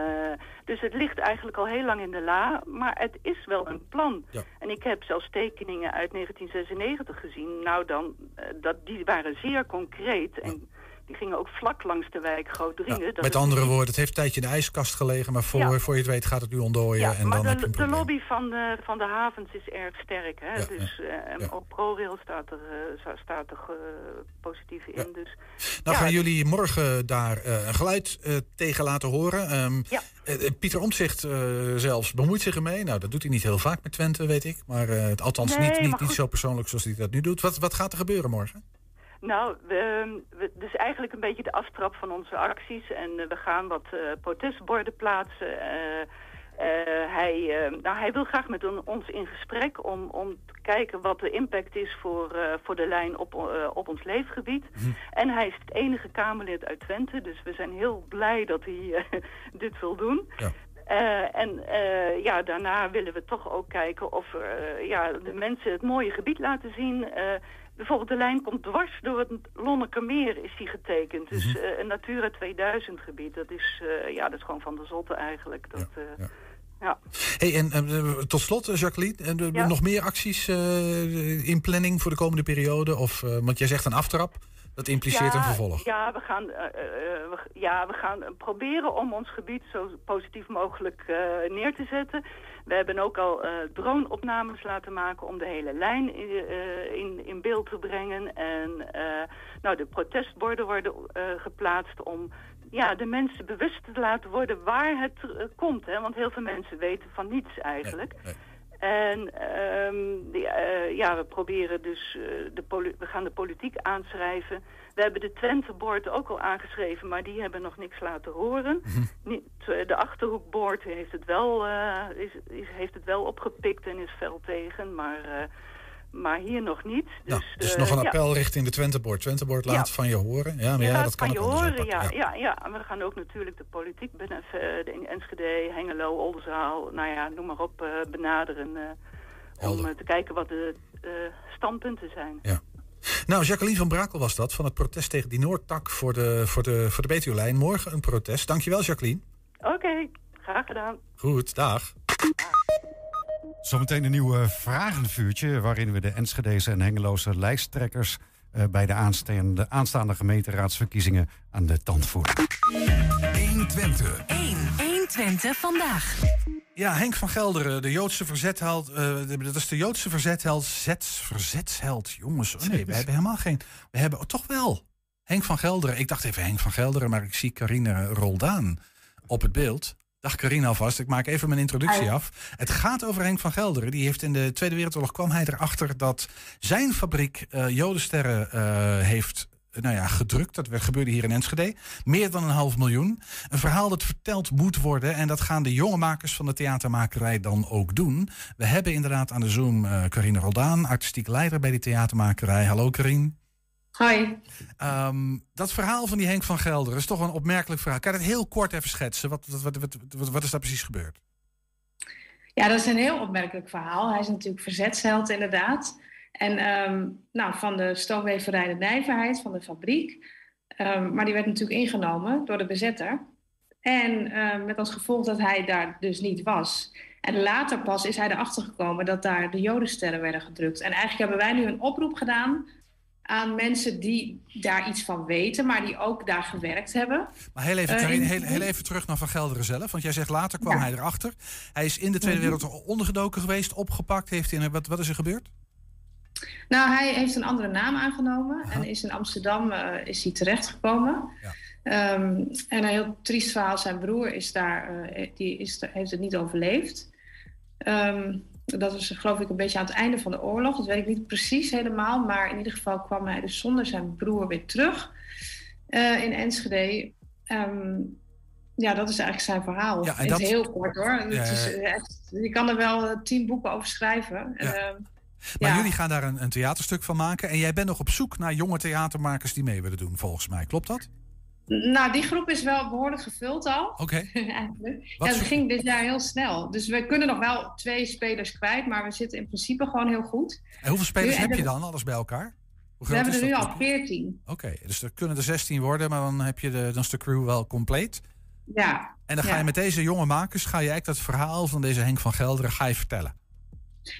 dus het ligt eigenlijk al heel lang in de la. Maar het is wel een plan. Ja. En ik heb zelfs tekeningen uit 1996 gezien. Nou, dan, dat, die waren zeer concreet. En. Die gingen ook vlak langs de wijk Groot-Driene. Ja, met andere woorden, het heeft een tijdje in de ijskast gelegen... maar voor, ja. voor je het weet gaat het nu ontdooien. Ja, en maar dan de, heb je de lobby van de, van de havens is erg sterk. Hè? dus uh, op ProRail staat er, uh, staat er uh, positief in. Dus, nou gaan jullie morgen daar een geluid tegen laten horen. Um, Pieter Omtzigt zelfs bemoeit zich ermee. Nou, dat doet hij niet heel vaak met Twente, weet ik. Maar althans nee, niet, niet, niet zo persoonlijk zoals hij dat nu doet. Wat, wat gaat er gebeuren morgen? Nou, we, we, dus eigenlijk een beetje de aftrap van onze acties. En uh, we gaan wat uh, protestborden plaatsen. Uh, hij, nou, hij wil graag met on, ons in gesprek om, om te kijken wat de impact is voor, voor de lijn op, op ons leefgebied. Hm. En hij is het enige Kamerlid uit Twente, dus we zijn heel blij dat hij dit wil doen. Ja. Uh, en uh, ja, daarna willen we toch ook kijken of uh, ja, de mensen het mooie gebied laten zien. Bijvoorbeeld de lijn komt dwars door het Lonnekermeer is die getekend. Dus Mhm. eh, een Natura 2000 gebied, dat is, eh, ja, dat is gewoon van de zotte eigenlijk. Dat, ja, ja. Hey, en eh, tot slot, eh, Jacqueline, en, eh, Ja. nog meer acties eh, in planning voor de komende periode? Of, eh, want jij zegt een aftrap, dat impliceert ja, een vervolg. Ja, we gaan, eh, eh, we, ja, we gaan proberen om ons gebied zo positief mogelijk eh, neer te zetten. We hebben ook al eh drone-opnames laten maken om de hele lijn in, eh, in, in beeld te brengen. En eh, nou, de protestborden worden geplaatst om ja, de mensen bewust te laten worden waar het komt. Hè? Want heel veel mensen weten van niets eigenlijk. En ehm, die, eh, ja, we proberen dus, eh, de we gaan de politiek aanschrijven. We hebben de Twente-board ook al aangeschreven, maar die hebben nog niks laten horen. Niet, eh, de Achterhoekboord heeft het wel, eh, is, is, heeft het wel opgepikt en is fel tegen, maar, maar hier nog niet. Dus, Dus eh, nog een ja. appel richting de Twenteboard. Twenteboard laat Ja. van je horen. Ja, maar ja, laat dat kan van je horen, ja, ja. Ja, En we gaan ook natuurlijk de politiek, eh, de Enschede, Hengelo, Oldenzaal, nou ja, noem maar op, eh, benaderen. om te kijken wat de standpunten zijn. Nou, Jacqueline van Brakel was dat, van het protest tegen die Noordtak voor de, voor de, voor de Betuwe-lijn. Morgen een protest. Dankjewel, Jacqueline. Oké, graag gedaan. Goed, dag. Zometeen een nieuw eh, vragenvuurtje waarin we de Enschedeze en Hengeloze lijsttrekkers eh, bij de aanstaande, aanstaande gemeenteraadsverkiezingen aan de tand voeren. 120. 1. 120 vandaag. Ja, Henk van Gelderen, de Joodse verzetheld. eh, dat is de Joodse verzetheld. Zets, verzetsheld. Jongens, oh nee, we hebben helemaal geen. We hebben oh, toch wel. Henk van Gelderen. Ik dacht even Henk van Gelderen, maar ik zie Carine Roldaan op het beeld. Dag Carine alvast. Ik maak even mijn introductie Hi. af. Het gaat over Henk van Gelderen. Die heeft in de Tweede Wereldoorlog kwam hij erachter dat zijn fabriek eh Jodensterren eh, heeft nou ja, gedrukt. Dat gebeurde hier in Enschede. Meer dan een half miljoen. Een verhaal dat verteld moet worden. En dat gaan de jonge makers van de theatermakerij dan ook doen. We hebben inderdaad aan de Zoom eh Carine Roldaan, artistiek leider bij die theatermakerij. Hallo Carine. Hoi. Ehm, dat verhaal van die Henk van Gelder is toch een opmerkelijk verhaal. Kan je het heel kort even schetsen? Wat, wat, wat, wat, is daar precies gebeurd? Ja, dat is een heel opmerkelijk verhaal. Hij is natuurlijk verzetsheld inderdaad. En ehm, nou, van de stoomweverij de Nijverheid, van de fabriek. Ehm, maar die werd natuurlijk ingenomen door de bezetter. En met als gevolg dat hij daar dus niet was. En later pas is hij erachter gekomen dat daar de jodensterren werden gedrukt. En eigenlijk hebben wij nu een oproep gedaan aan mensen die daar iets van weten, maar die ook daar gewerkt hebben. Maar heel even, Eh, heel, heel even terug naar Van Gelderen zelf. Want jij zegt later kwam Ja. hij erachter. Hij is in de Tweede Mhm. Wereldoorlog ondergedoken geweest, opgepakt. Heeft hij, wat, wat is er gebeurd? Nou, hij heeft een andere naam aangenomen en is in Amsterdam eh, is hij terechtgekomen. Ehm, en een heel triest verhaal, zijn broer is daar, eh, die is, heeft het niet overleefd. Ehm, dat was geloof ik een beetje aan het einde van de oorlog. Dat weet ik niet precies helemaal, maar in ieder geval kwam hij dus zonder zijn broer weer terug eh, in Enschede. Ehm, ja, dat is eigenlijk zijn verhaal. Ja, en dat- het heel kort hoor. Ja, is, eh, echt, je kan er wel tien boeken over schrijven. Ja. Ehm, Maar Ja. jullie gaan daar een, een theaterstuk van maken. En jij bent nog op zoek naar jonge theatermakers die mee willen doen, volgens mij. Klopt dat? Nou, die groep is wel behoorlijk gevuld al. Oké. Eigenlijk. Wat Ja, het voor- ging dit jaar heel snel. Dus we kunnen nog wel twee spelers kwijt, maar we zitten in principe gewoon heel goed. En hoeveel spelers Nu- heb je dan, alles bij elkaar? We hebben er nu dat? al veertien. Oké, dus er kunnen er 16 worden, maar dan heb je de, dan is de crew wel compleet. Ja. En dan ga ja. je met deze jonge makers, ga je eigenlijk dat verhaal van deze Henk van Gelderen ga je vertellen.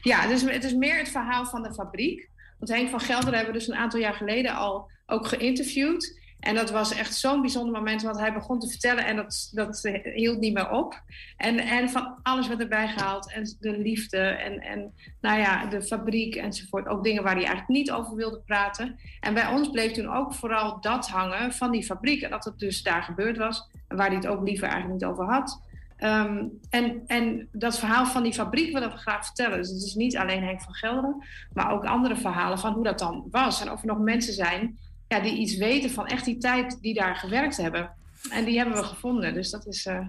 Ja, dus het is meer het verhaal van de fabriek. Want Henk van Gelder hebben we dus een aantal jaar geleden al ook geïnterviewd. En dat was echt zo'n bijzonder moment, want hij begon te vertellen en dat, dat hield niet meer op. En, en van alles werd erbij gehaald. En de liefde en, en nou ja, de fabriek enzovoort. Ook dingen waar hij eigenlijk niet over wilde praten. En bij ons bleef toen ook vooral dat hangen van die fabriek. En dat het dus daar gebeurd was. En waar hij het ook liever eigenlijk niet over had. Ehm, en, en dat verhaal van die fabriek willen we graag vertellen. Dus het is niet alleen Henk van Gelderen, maar ook andere verhalen van hoe dat dan was. En of er nog mensen zijn ja, die iets weten van echt die tijd die daar gewerkt hebben. En die hebben we gevonden. Dus dat is. eh,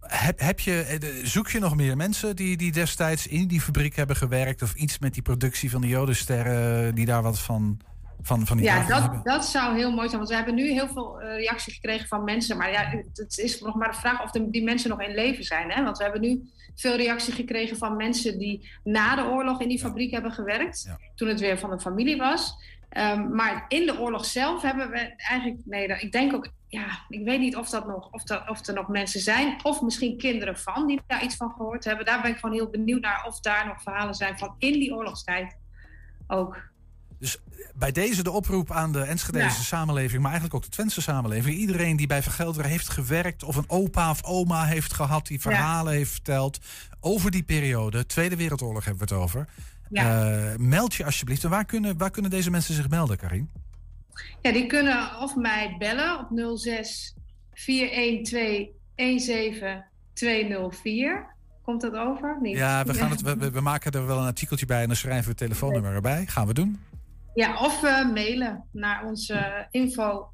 Heb, heb je, eh, zoek je nog meer mensen die, die destijds in die fabriek hebben gewerkt? Of iets met die productie van de Jodensterren, die daar wat van, van, van die ja, hebben? dat, dat zou heel mooi zijn. Want we hebben nu heel veel eh, reactie gekregen van mensen. Maar ja, het is nog maar de vraag of de, die mensen nog in leven zijn. Hè? Want we hebben nu veel reactie gekregen van mensen die na de oorlog in die fabriek hebben gewerkt. Toen het weer van de familie was. Ehm, maar in de oorlog zelf hebben we eigenlijk, nee, ik denk ook, ja, ik weet niet of, dat nog, of, dat, of er nog mensen zijn, of misschien kinderen van die daar iets van gehoord hebben. Daar ben ik gewoon heel benieuwd naar of daar nog verhalen zijn van in die oorlogstijd ook. Dus bij deze de oproep aan de Enschedese Ja. samenleving, maar eigenlijk ook de Twentse samenleving. Iedereen die bij Vergelderen heeft gewerkt of een opa of oma heeft gehad die verhalen heeft verteld over die periode. Tweede Wereldoorlog hebben we het over. Ja. Eh, meld je alsjeblieft. En waar kunnen, waar kunnen deze mensen zich melden, Karin? Ja, die kunnen of mij bellen op 06 412 17204. Komt dat over? Niet? Ja, we, gaan het, we, maken er wel een artikeltje bij en dan schrijven we het telefoonnummer erbij. Gaan we doen. Ja, of eh, mailen naar onze info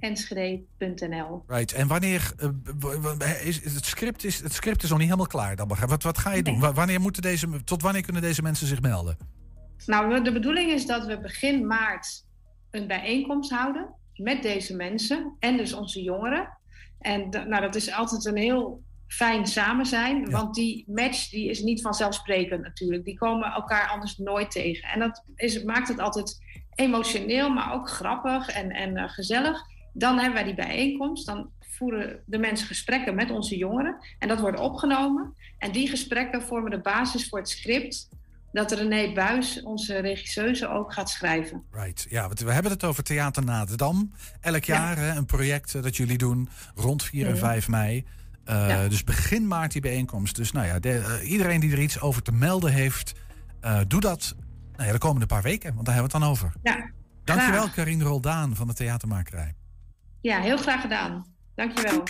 theatermakerijenschede.nl. Right. En wanneer eh, is het script is het script is nog niet helemaal klaar dan. Wat, wat ga je doen? Wa- Wanneer moeten deze tot wanneer kunnen deze mensen zich melden? Nou, de bedoeling is dat we begin maart een bijeenkomst houden met deze mensen en dus onze jongeren. En nou, dat is altijd een heel fijn samen zijn, want die match die is niet vanzelfsprekend natuurlijk. Die komen elkaar anders nooit tegen. En dat is, maakt het altijd emotioneel, maar ook grappig en, en eh, gezellig. Dan hebben wij die bijeenkomst, dan voeren de mensen gesprekken met onze jongeren en dat wordt opgenomen. En die gesprekken vormen de basis voor het script dat René Buis, onze regisseuse, ook gaat schrijven. Right. Ja, want we hebben het over Theater na de Dam. Elk jaar hè, een project eh, dat jullie doen rond 4 en Mhm. 5 mei. Eh, Ja. Dus begin maart die bijeenkomst. Dus nou ja, de- eh, iedereen die er iets over te melden heeft, doe dat nou ja, de komende paar weken. Want daar hebben we het dan over. Ja, Dankjewel. Karine Roldaan van de Theatermakerij. Ja, heel graag gedaan. Dankjewel.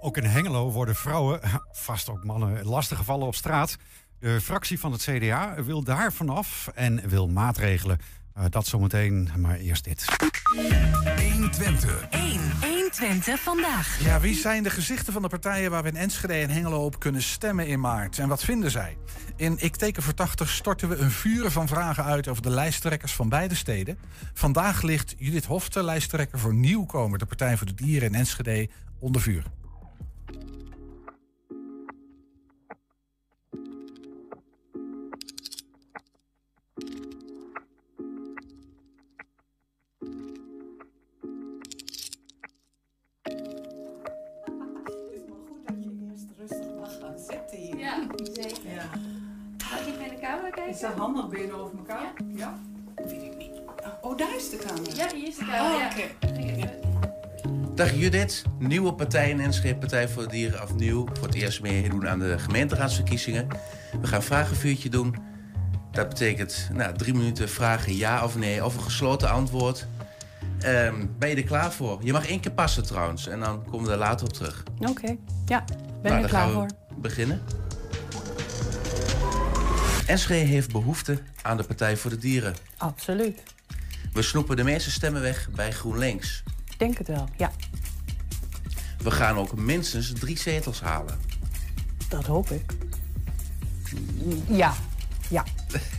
Ook in Hengelo worden vrouwen, vast ook mannen, lastiggevallen op straat. De fractie van het CDA wil daar vanaf en wil maatregelen. Eh, dat zometeen, maar eerst dit. 120. 1. 120 vandaag. Ja, wie zijn de gezichten van de partijen waar we in Enschede en Hengelo op kunnen stemmen in maart? En wat vinden zij? In Ik teken voor 80 storten we een vuren van vragen uit over de lijsttrekkers van beide steden. Vandaag ligt Judith Hofte, lijsttrekker voor Nieuwkomer, de Partij voor de Dieren in Enschede, onder vuur. Ja, zeker. Ja. Mag ik in de camera kijken? Is dat handig benen over elkaar? Ja. Weet ik niet. Oh, daar is de camera. Ja, hier is de camera. Oh, ja. oké. Dag Judith, nieuwe partij in Enschede, Partij voor de Dieren afnieuw. Voor het eerst meedoen aan de gemeenteraadsverkiezingen. We gaan een vragenvuurtje doen. Dat betekent nou, drie minuten vragen ja of nee, of een gesloten antwoord. Ehm, ben je er klaar voor? Je mag één keer passen trouwens, en dan komen we er later op terug. Oké, ja, ben Nou, er dan klaar gaan voor. we beginnen. Enschede heeft behoefte aan de Partij voor de Dieren. Absoluut. We snoepen de meeste stemmen weg bij GroenLinks. Ik denk het wel, ja. We gaan ook minstens drie zetels halen. Dat hoop ik. Ja, ja,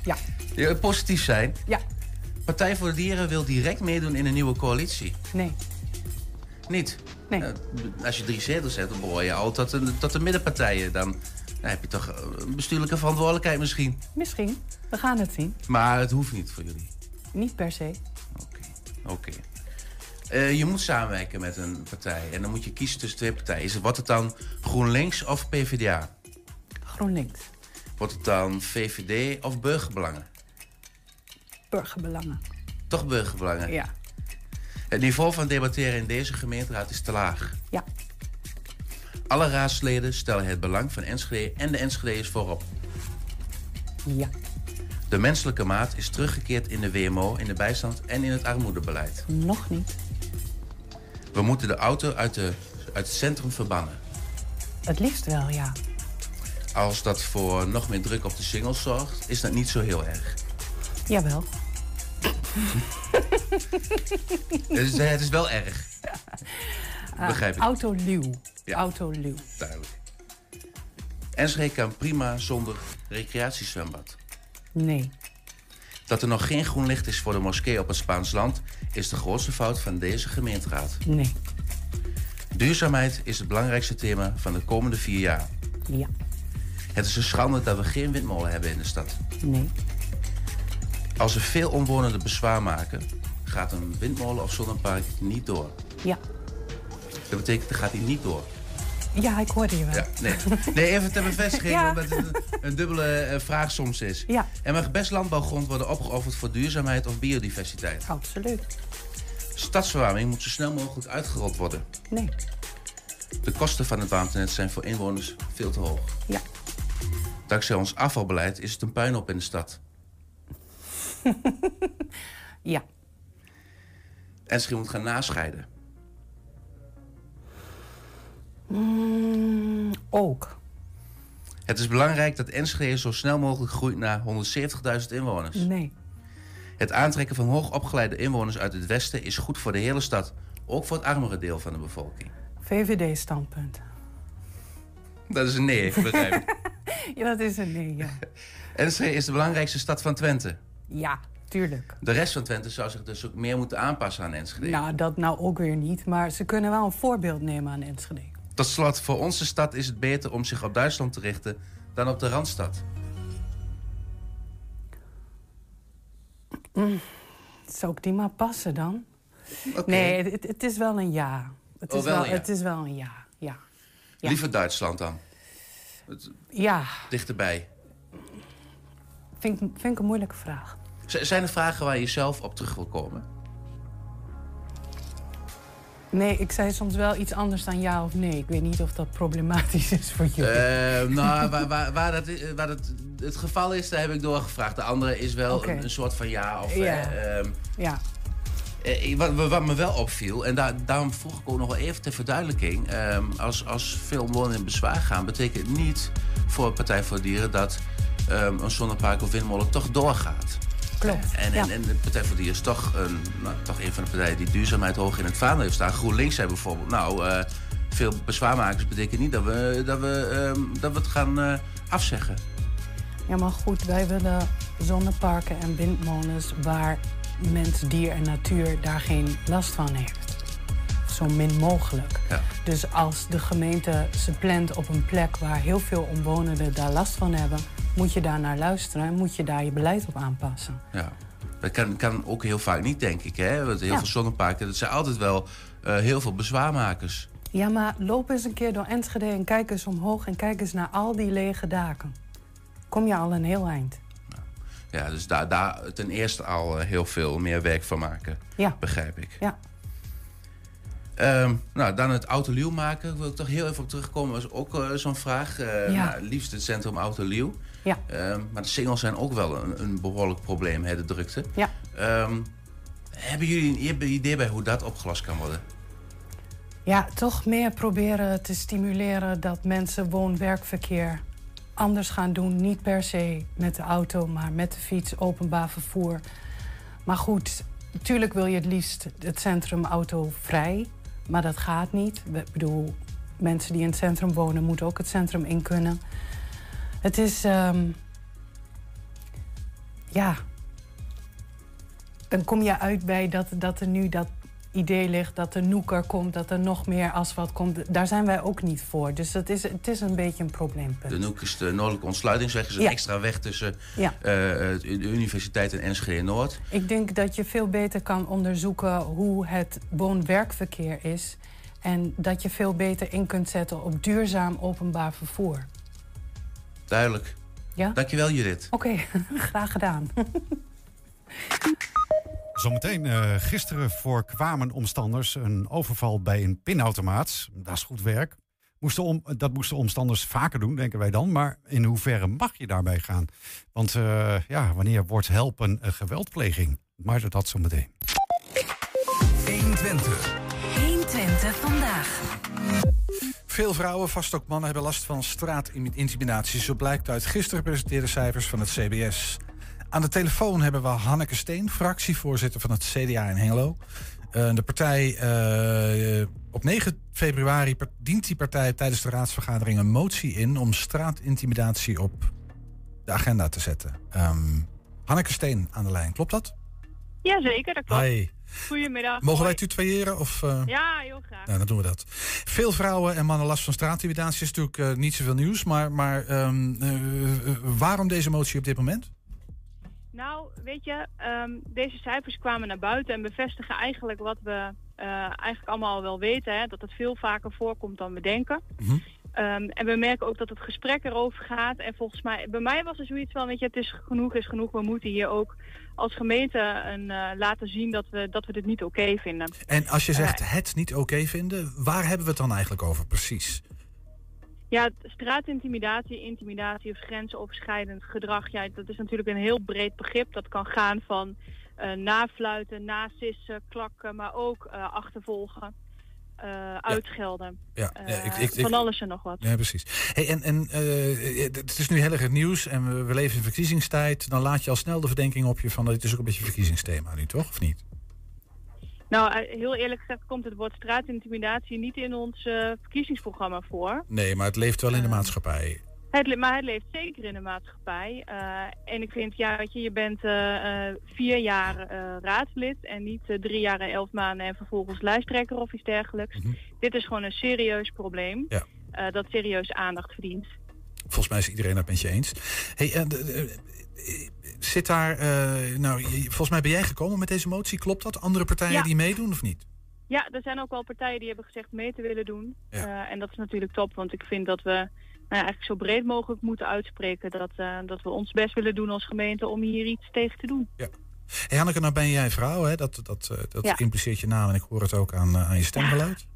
ja, positief zijn. ja. Partij voor de Dieren wil direct meedoen in een nieuwe coalitie. Nee. Niet? Nee. Eh, als je drie zetels hebt, dan behoor je al tot de, tot de middenpartijen. Dan, dan heb je toch eh, een bestuurlijke verantwoordelijkheid misschien. Misschien. We gaan het zien. Maar het hoeft niet voor jullie. Niet per se. Oké. Eh, je moet samenwerken met een partij. En dan moet je kiezen tussen twee partijen. Is het, wordt het dan GroenLinks of PvdA? GroenLinks. Wordt het dan VVD of Burgerbelangen? Burgerbelangen. Toch Burgerbelangen? Ja. Het niveau van debatteren in deze gemeenteraad is te laag. Ja. Alle raadsleden stellen het belang van Enschede en de Enschede's voorop. Ja. De menselijke maat is teruggekeerd in de WMO, in de bijstand en in het armoedebeleid. Nog niet. We moeten de auto uit, de, uit het centrum verbannen. Het liefst wel, ja. Als dat voor nog meer druk op de singles zorgt, is dat niet zo heel erg. Jawel. Het is, het is wel erg. Begrijp ik. Autoluw. Ja. Autoluw. Duidelijk. Enschede kan prima zonder recreatiezwembad. Nee. Dat er nog geen groen licht is voor de moskee op het Spaans land... is de grootste fout van deze gemeenteraad. Nee. Duurzaamheid is het belangrijkste thema van de komende vier jaar. Ja. Het is een schande dat we geen windmolen hebben in de stad. Nee. Als er veel omwonenden bezwaar maken, gaat een windmolen of zonnepark niet door. Ja. Dat betekent, dat gaat hij niet door. Ja, ik hoorde je wel. Ja, nee. nee, even ter bevestiging, Ja. omdat het een, een dubbele eh, vraag soms is. Ja. Er mag best landbouwgrond worden opgeofferd voor duurzaamheid of biodiversiteit. Absoluut. Stadsverwarming moet zo snel mogelijk uitgerold worden. Nee. De kosten van het warmtenet zijn voor inwoners veel te hoog. Ja. Dankzij ons afvalbeleid is het een puinhoop in de stad. Ja. Enschede moet gaan nascheiden. Mm, ook. Het is belangrijk dat Enschede zo snel mogelijk groeit naar 170.000 inwoners. Nee. Het aantrekken van hoogopgeleide inwoners uit het westen is goed voor de hele stad. Ook voor het armere deel van de bevolking. VVD-standpunt. Dat is een nee, begrijp ik. Ja, dat is een nee, ja. Enschede is de belangrijkste stad van Twente. Ja, tuurlijk. De rest van Twente zou zich dus ook meer moeten aanpassen aan Enschede. Nou, dat nou ook weer niet. Maar ze kunnen wel een voorbeeld nemen aan Enschede. Tot slot, voor onze stad is het beter om zich op Duitsland te richten dan op de Randstad. Mm, zou ik die maar passen dan? Nee, het, het is wel een ja. Het Oh, is wel ja. Het is wel een ja, ja. Ja. Liever Duitsland dan. Het- Ja, Dichterbij. vind ik, vind ik een moeilijke vraag. Z- zijn er vragen waar je zelf op terug wil komen? Nee, ik zei soms wel iets anders dan ja of nee. Ik weet niet of dat problematisch is voor jullie. Eh, nou, waar, waar, waar, dat, i- waar dat het geval is, daar heb ik doorgevraagd. De andere is wel een, een soort van ja. Of, Ja. eh, ehm, ja. eh, wat, wat me wel opviel, en daar, daarom vroeg ik ook nog wel even ter verduidelijking. ehm, als, als veel omwonenden in bezwaar gaan, betekent het niet voor Partij voor de Dieren dat ehm, een zonnepark of windmolen toch doorgaat. Klopt. En, en, en de Partij voor Dieren is toch een, nou, toch een van de partijen die duurzaamheid hoog in het vaandel heeft staan. GroenLinks zei bijvoorbeeld, nou, eh, veel bezwaarmakers betekent niet dat we, dat we, ehm, dat we het gaan eh, afzeggen. Ja, maar goed, wij willen zonneparken en windmolens waar mens, dier en natuur daar geen last van heeft. Zo min mogelijk. Ja. Dus als de gemeente ze plant op een plek waar heel veel omwonenden daar last van hebben, moet je daar naar luisteren en moet je daar je beleid op aanpassen. Ja. Dat kan, kan ook heel vaak niet, denk ik. Hè? Want heel Ja. veel zonneparken, dat zijn altijd wel eh, heel veel bezwaarmakers. Ja, maar loop eens een keer door Enschede en kijk eens omhoog en kijk eens naar al die lege daken. Kom je al een heel eind. Ja, dus daar, daar ten eerste al eh, heel veel meer werk van maken. Ja. Begrijp ik. Ja. Ehm, nou, dan het autolieuw maken. Wil ik toch heel even op terugkomen. was ook eh, zo'n vraag. Ja. nou, liefst het centrum autolieuw. Ja. Ehm, maar de singles zijn ook wel een, een behoorlijk probleem, hè, de drukte. Ja. Ehm, hebben jullie een idee bij hoe dat opgelost kan worden? Ja, toch meer proberen te stimuleren dat mensen woon-werkverkeer anders gaan doen. Niet per se met de auto, maar met de fiets, openbaar vervoer. Maar goed, natuurlijk wil je het liefst het centrum autovrij. Maar dat gaat niet. Ik bedoel, mensen die in het centrum wonen moeten ook het centrum in kunnen. Het is, ehm, ja, dan kom je uit bij dat, dat er nu dat idee ligt dat er noeker komt, dat er nog meer asfalt komt. Daar zijn wij ook niet voor. Dus het is, het is een beetje een probleempunt. De Noek is de Noordelijke Ontsluitingsweg. is een Ja. extra weg tussen Ja. eh, de Universiteit en Enschede Noord. Ik denk dat je veel beter kan onderzoeken hoe het woon-werkverkeer is. En dat je veel beter in kunt zetten op duurzaam openbaar vervoer. Duidelijk. Ja? Dankjewel Judith. Oké, graag gedaan. Zometeen, eh, gisteren voorkwamen omstanders een overval bij een pinautomaat. Dat is goed werk. Moesten om, dat moesten omstanders vaker doen, denken wij dan. Maar in hoeverre mag je daarbij gaan? Want eh, ja, wanneer wordt helpen een geweldpleging? Maar dat zometeen. 120. 120 vandaag. Veel vrouwen, vast ook mannen, hebben last van straatintimidatie. Zo blijkt uit gisteren gepresenteerde cijfers van het CBS. Aan de telefoon hebben we Hanneke Steen, fractievoorzitter van het CDA in Hengelo. Eh, de partij, eh, op 9 februari dient die partij tijdens de raadsvergadering een motie in om straatintimidatie op de agenda te zetten. Ehm, Hanneke Steen aan de lijn, klopt dat? Jazeker, dat klopt. Hi. Goedemiddag. Mogen wij tutoyeren? Of, eh? Ja, heel graag. Nou, dan doen we dat. Veel vrouwen en mannen last van straatintimidatie is natuurlijk eh, niet zoveel nieuws. Maar, maar ehm, eh, waarom deze motie op dit moment? Nou, weet je, ehm, deze cijfers kwamen naar buiten en bevestigen eigenlijk wat we eigenlijk allemaal al wel weten. Hè, dat het veel vaker voorkomt dan we denken. Ehm, en we merken ook dat het gesprek erover gaat. En volgens mij, bij mij was er zoiets van, weet je, het is genoeg is genoeg. We moeten hier ook als gemeente een, eh, laten zien dat we, dat we dit niet oké vinden. En als je Eh, zegt het niet oké vinden, waar hebben we het dan eigenlijk over precies? Ja, straatintimidatie, intimidatie of grensoverschrijdend gedrag. Ja, dat is natuurlijk een heel breed begrip. Dat kan gaan van eh nafluiten, nasissen, klakken, maar ook achtervolgen, eh, uitgelden. Ja, Eh, ja, ik- ik- ik- van alles en nog wat. Ja, precies. Hey, en en eh, het is nu heel erg het nieuws en we, we leven in verkiezingstijd. Dan laat je al snel de verdenking op je van dat het is ook een beetje verkiezingsthema nu, toch? Of niet? Nou, heel eerlijk gezegd komt het woord straatintimidatie niet in ons verkiezingsprogramma voor. Nee, maar het leeft wel in de maatschappij. Het, maar het leeft zeker in de maatschappij. Eh, en ik vind, ja, weet je, je bent eh, eh, vier jaar eh, raadslid en niet drie jaar en elf maanden en vervolgens lijsttrekker of iets dergelijks. Dit is gewoon een serieus probleem Ja. dat serieus aandacht verdient. Volgens mij is iedereen het met je eens. Hey, zit daar, nou, volgens mij ben jij gekomen met deze motie, klopt dat? Andere partijen Ja. die meedoen of niet? Ja, er zijn ook wel partijen die hebben gezegd mee te willen doen. En dat is natuurlijk top, want ik vind dat we nou ja, eigenlijk zo breed mogelijk moeten uitspreken dat, eh, dat we ons best willen doen als gemeente om hier iets tegen te doen. Hey Hanneke, nou ben jij vrouw, hè? Dat, dat, eh, dat Ja. impliceert je naam en ik hoor het ook aan, eh, aan je stemgeluid.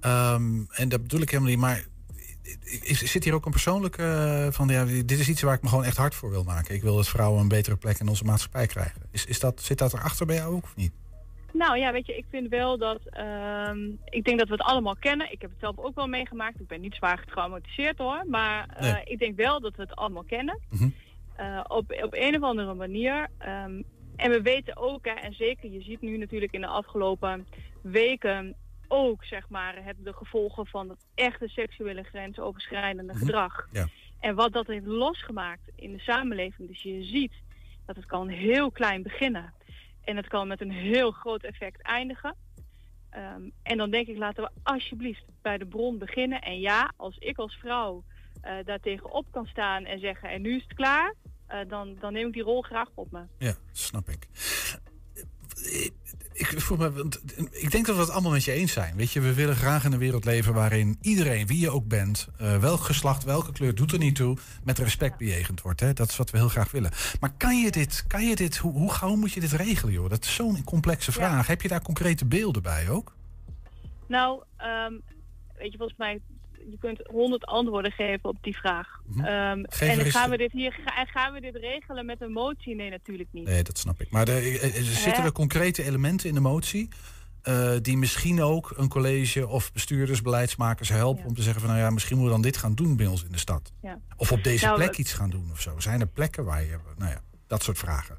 Ehm, en dat bedoel ik helemaal niet, maar is, zit hier ook een persoonlijke van, ja, dit is iets waar ik me gewoon echt hard voor wil maken. Ik wil dat vrouwen een betere plek in onze maatschappij krijgen. Is, is dat, zit dat erachter bij jou ook of niet? Nou ja, weet je, ik vind wel dat. ehm, ik denk dat we het allemaal kennen. Ik heb het zelf ook wel meegemaakt. Ik ben niet zwaar getraumatiseerd hoor. Maar eh, Nee. ik denk wel dat we het allemaal kennen. Eh, op, op een of andere manier. Ehm, en we weten ook, hè, en zeker je ziet nu natuurlijk in de afgelopen weken ook, zeg maar, het, de gevolgen van het echte seksuele grensoverschrijdende gedrag. Ja. En wat dat heeft losgemaakt in de samenleving. Dus je ziet dat het kan heel klein beginnen. En het kan met een heel groot effect eindigen. Ehm, en dan denk ik, laten we alsjeblieft bij de bron beginnen. En ja, als ik als vrouw eh daar tegenop kan staan en zeggen, en nu is het klaar, eh, dan, dan neem ik die rol graag op me. Ja, snap ik. Ik, vroeg me, want ik denk dat we het allemaal met je eens zijn. Weet je, we willen graag in een wereld leven waarin iedereen, wie je ook bent, eh, welk geslacht, welke kleur, doet er niet toe, met respect bejegend wordt. Hè? Dat is wat we heel graag willen. Maar kan je dit, kan je dit hoe, hoe gauw moet je dit regelen, joh? Dat is zo'n complexe vraag. Heb je daar concrete beelden bij ook? Nou, ehm, weet je, volgens mij, je kunt honderd antwoorden geven op die vraag. Ehm, Geef en eens- gaan we, dit hier, gaan we dit regelen met een motie? Nee, natuurlijk niet. Nee, dat snap ik. Maar er, er- er zitten er concrete elementen in de motie. eh, die misschien ook een college of bestuurders, beleidsmakers helpen om te zeggen van nou ja, misschien moeten we dan dit gaan doen bij ons in de stad. Ja. Of op deze Nou, plek we- iets gaan doen of zo. Zijn er plekken waar je, nou ja, dat soort vragen.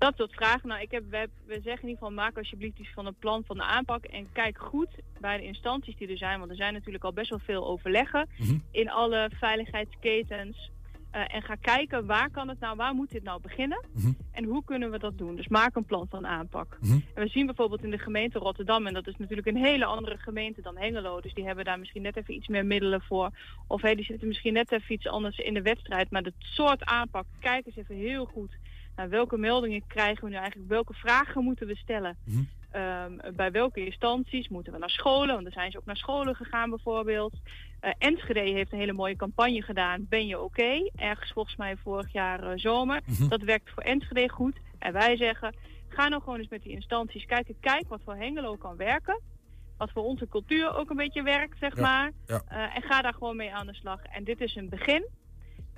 Dat soort vragen. Nou, ik heb, we, we zeggen in ieder geval, maak alsjeblieft iets van een plan van de aanpak. En kijk goed bij de instanties die er zijn. Want er zijn natuurlijk al best wel veel overleggen in alle veiligheidsketens. Eh, en ga kijken waar kan het nou, waar moet dit nou beginnen? En hoe kunnen we dat doen? Dus maak een plan van aanpak. En we zien bijvoorbeeld in de gemeente Rotterdam, en dat is natuurlijk een hele andere gemeente dan Hengelo. Dus die hebben daar misschien net even iets meer middelen voor. Of hey, die zitten misschien net even iets anders in de wedstrijd. Maar het soort aanpak, kijk eens even heel goed naar welke meldingen krijgen we nu eigenlijk, welke vragen moeten we stellen. Ehm, bij welke instanties moeten we naar scholen? Want er zijn ze ook naar scholen gegaan bijvoorbeeld. Eh, Enschede heeft een hele mooie campagne gedaan. Ben je oké? Ergens volgens mij vorig jaar eh, zomer. Dat werkt voor Enschede goed. En wij zeggen, ga nou gewoon eens met die instanties kijken. Kijk wat voor Hengelo kan werken. Wat voor onze cultuur ook een beetje werkt, zeg Ja, maar. ja. Eh, en ga daar gewoon mee aan de slag. En dit is een begin.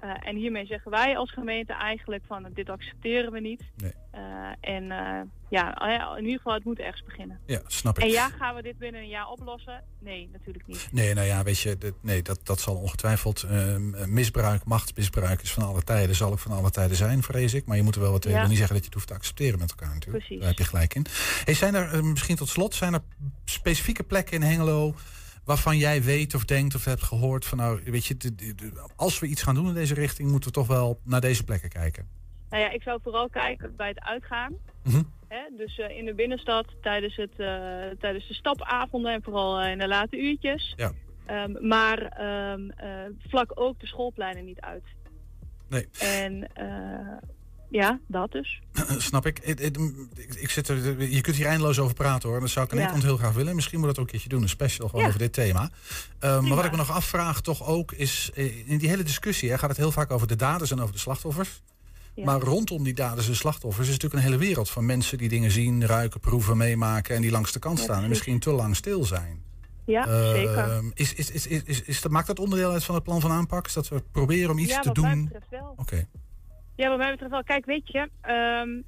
Eh, en hiermee zeggen wij als gemeente eigenlijk van dit accepteren we niet. Eh, en eh, ja, in ieder geval het moet ergens beginnen. Ja, snap ik. En ja, gaan we dit binnen een jaar oplossen? Nee, natuurlijk niet. Nee, nou ja, weet je, dit- nee, dat, dat zal ongetwijfeld eh, misbruik, machtsmisbruik is van alle tijden, zal ook van alle tijden zijn, vrees ik. Maar je moet er wel wat, Ja. wil niet zeggen dat je het hoeft te accepteren met elkaar natuurlijk. Precies. Daar heb je gelijk in. Hey, zijn er, misschien tot slot, zijn er specifieke plekken in Hengelo waarvan jij weet of denkt of hebt gehoord van nou, weet je, als we iets gaan doen in deze richting, moeten we toch wel naar deze plekken kijken. Nou ja, ik zou vooral kijken bij het uitgaan. Mhm. Hè? Dus eh, in de binnenstad tijdens, het, eh, tijdens de stapavonden en vooral eh, in de late uurtjes. Ja. Ehm, maar ehm, eh, vlak ook de schoolpleinen niet uit. Nee. En Ja, dat dus. Snap ik. Ik, ik, ik zit er, je kunt hier eindeloos over praten hoor. Dat zou ik aan Ja. heel graag willen. Misschien moet dat ook een keertje doen. Een special gewoon Ja. over dit thema. Eh, maar wat ik me nog afvraag toch ook is... eh, In die hele discussie hè, gaat het heel vaak over de daders en over de slachtoffers. Ja. Maar rondom die daders en slachtoffers is natuurlijk een hele wereld van mensen die dingen zien, ruiken, proeven, meemaken en die langs de kant Ja, staan en misschien te lang stil zijn. Ja, Eh, zeker. Is, is, is, is, is, is, dat- maakt dat onderdeel uit van het plan van aanpak? Is dat we proberen om iets ja, te wat mij doen? betreft wel. Oké. Ja, wat mij betreft wel. Kijk, weet je, ehm,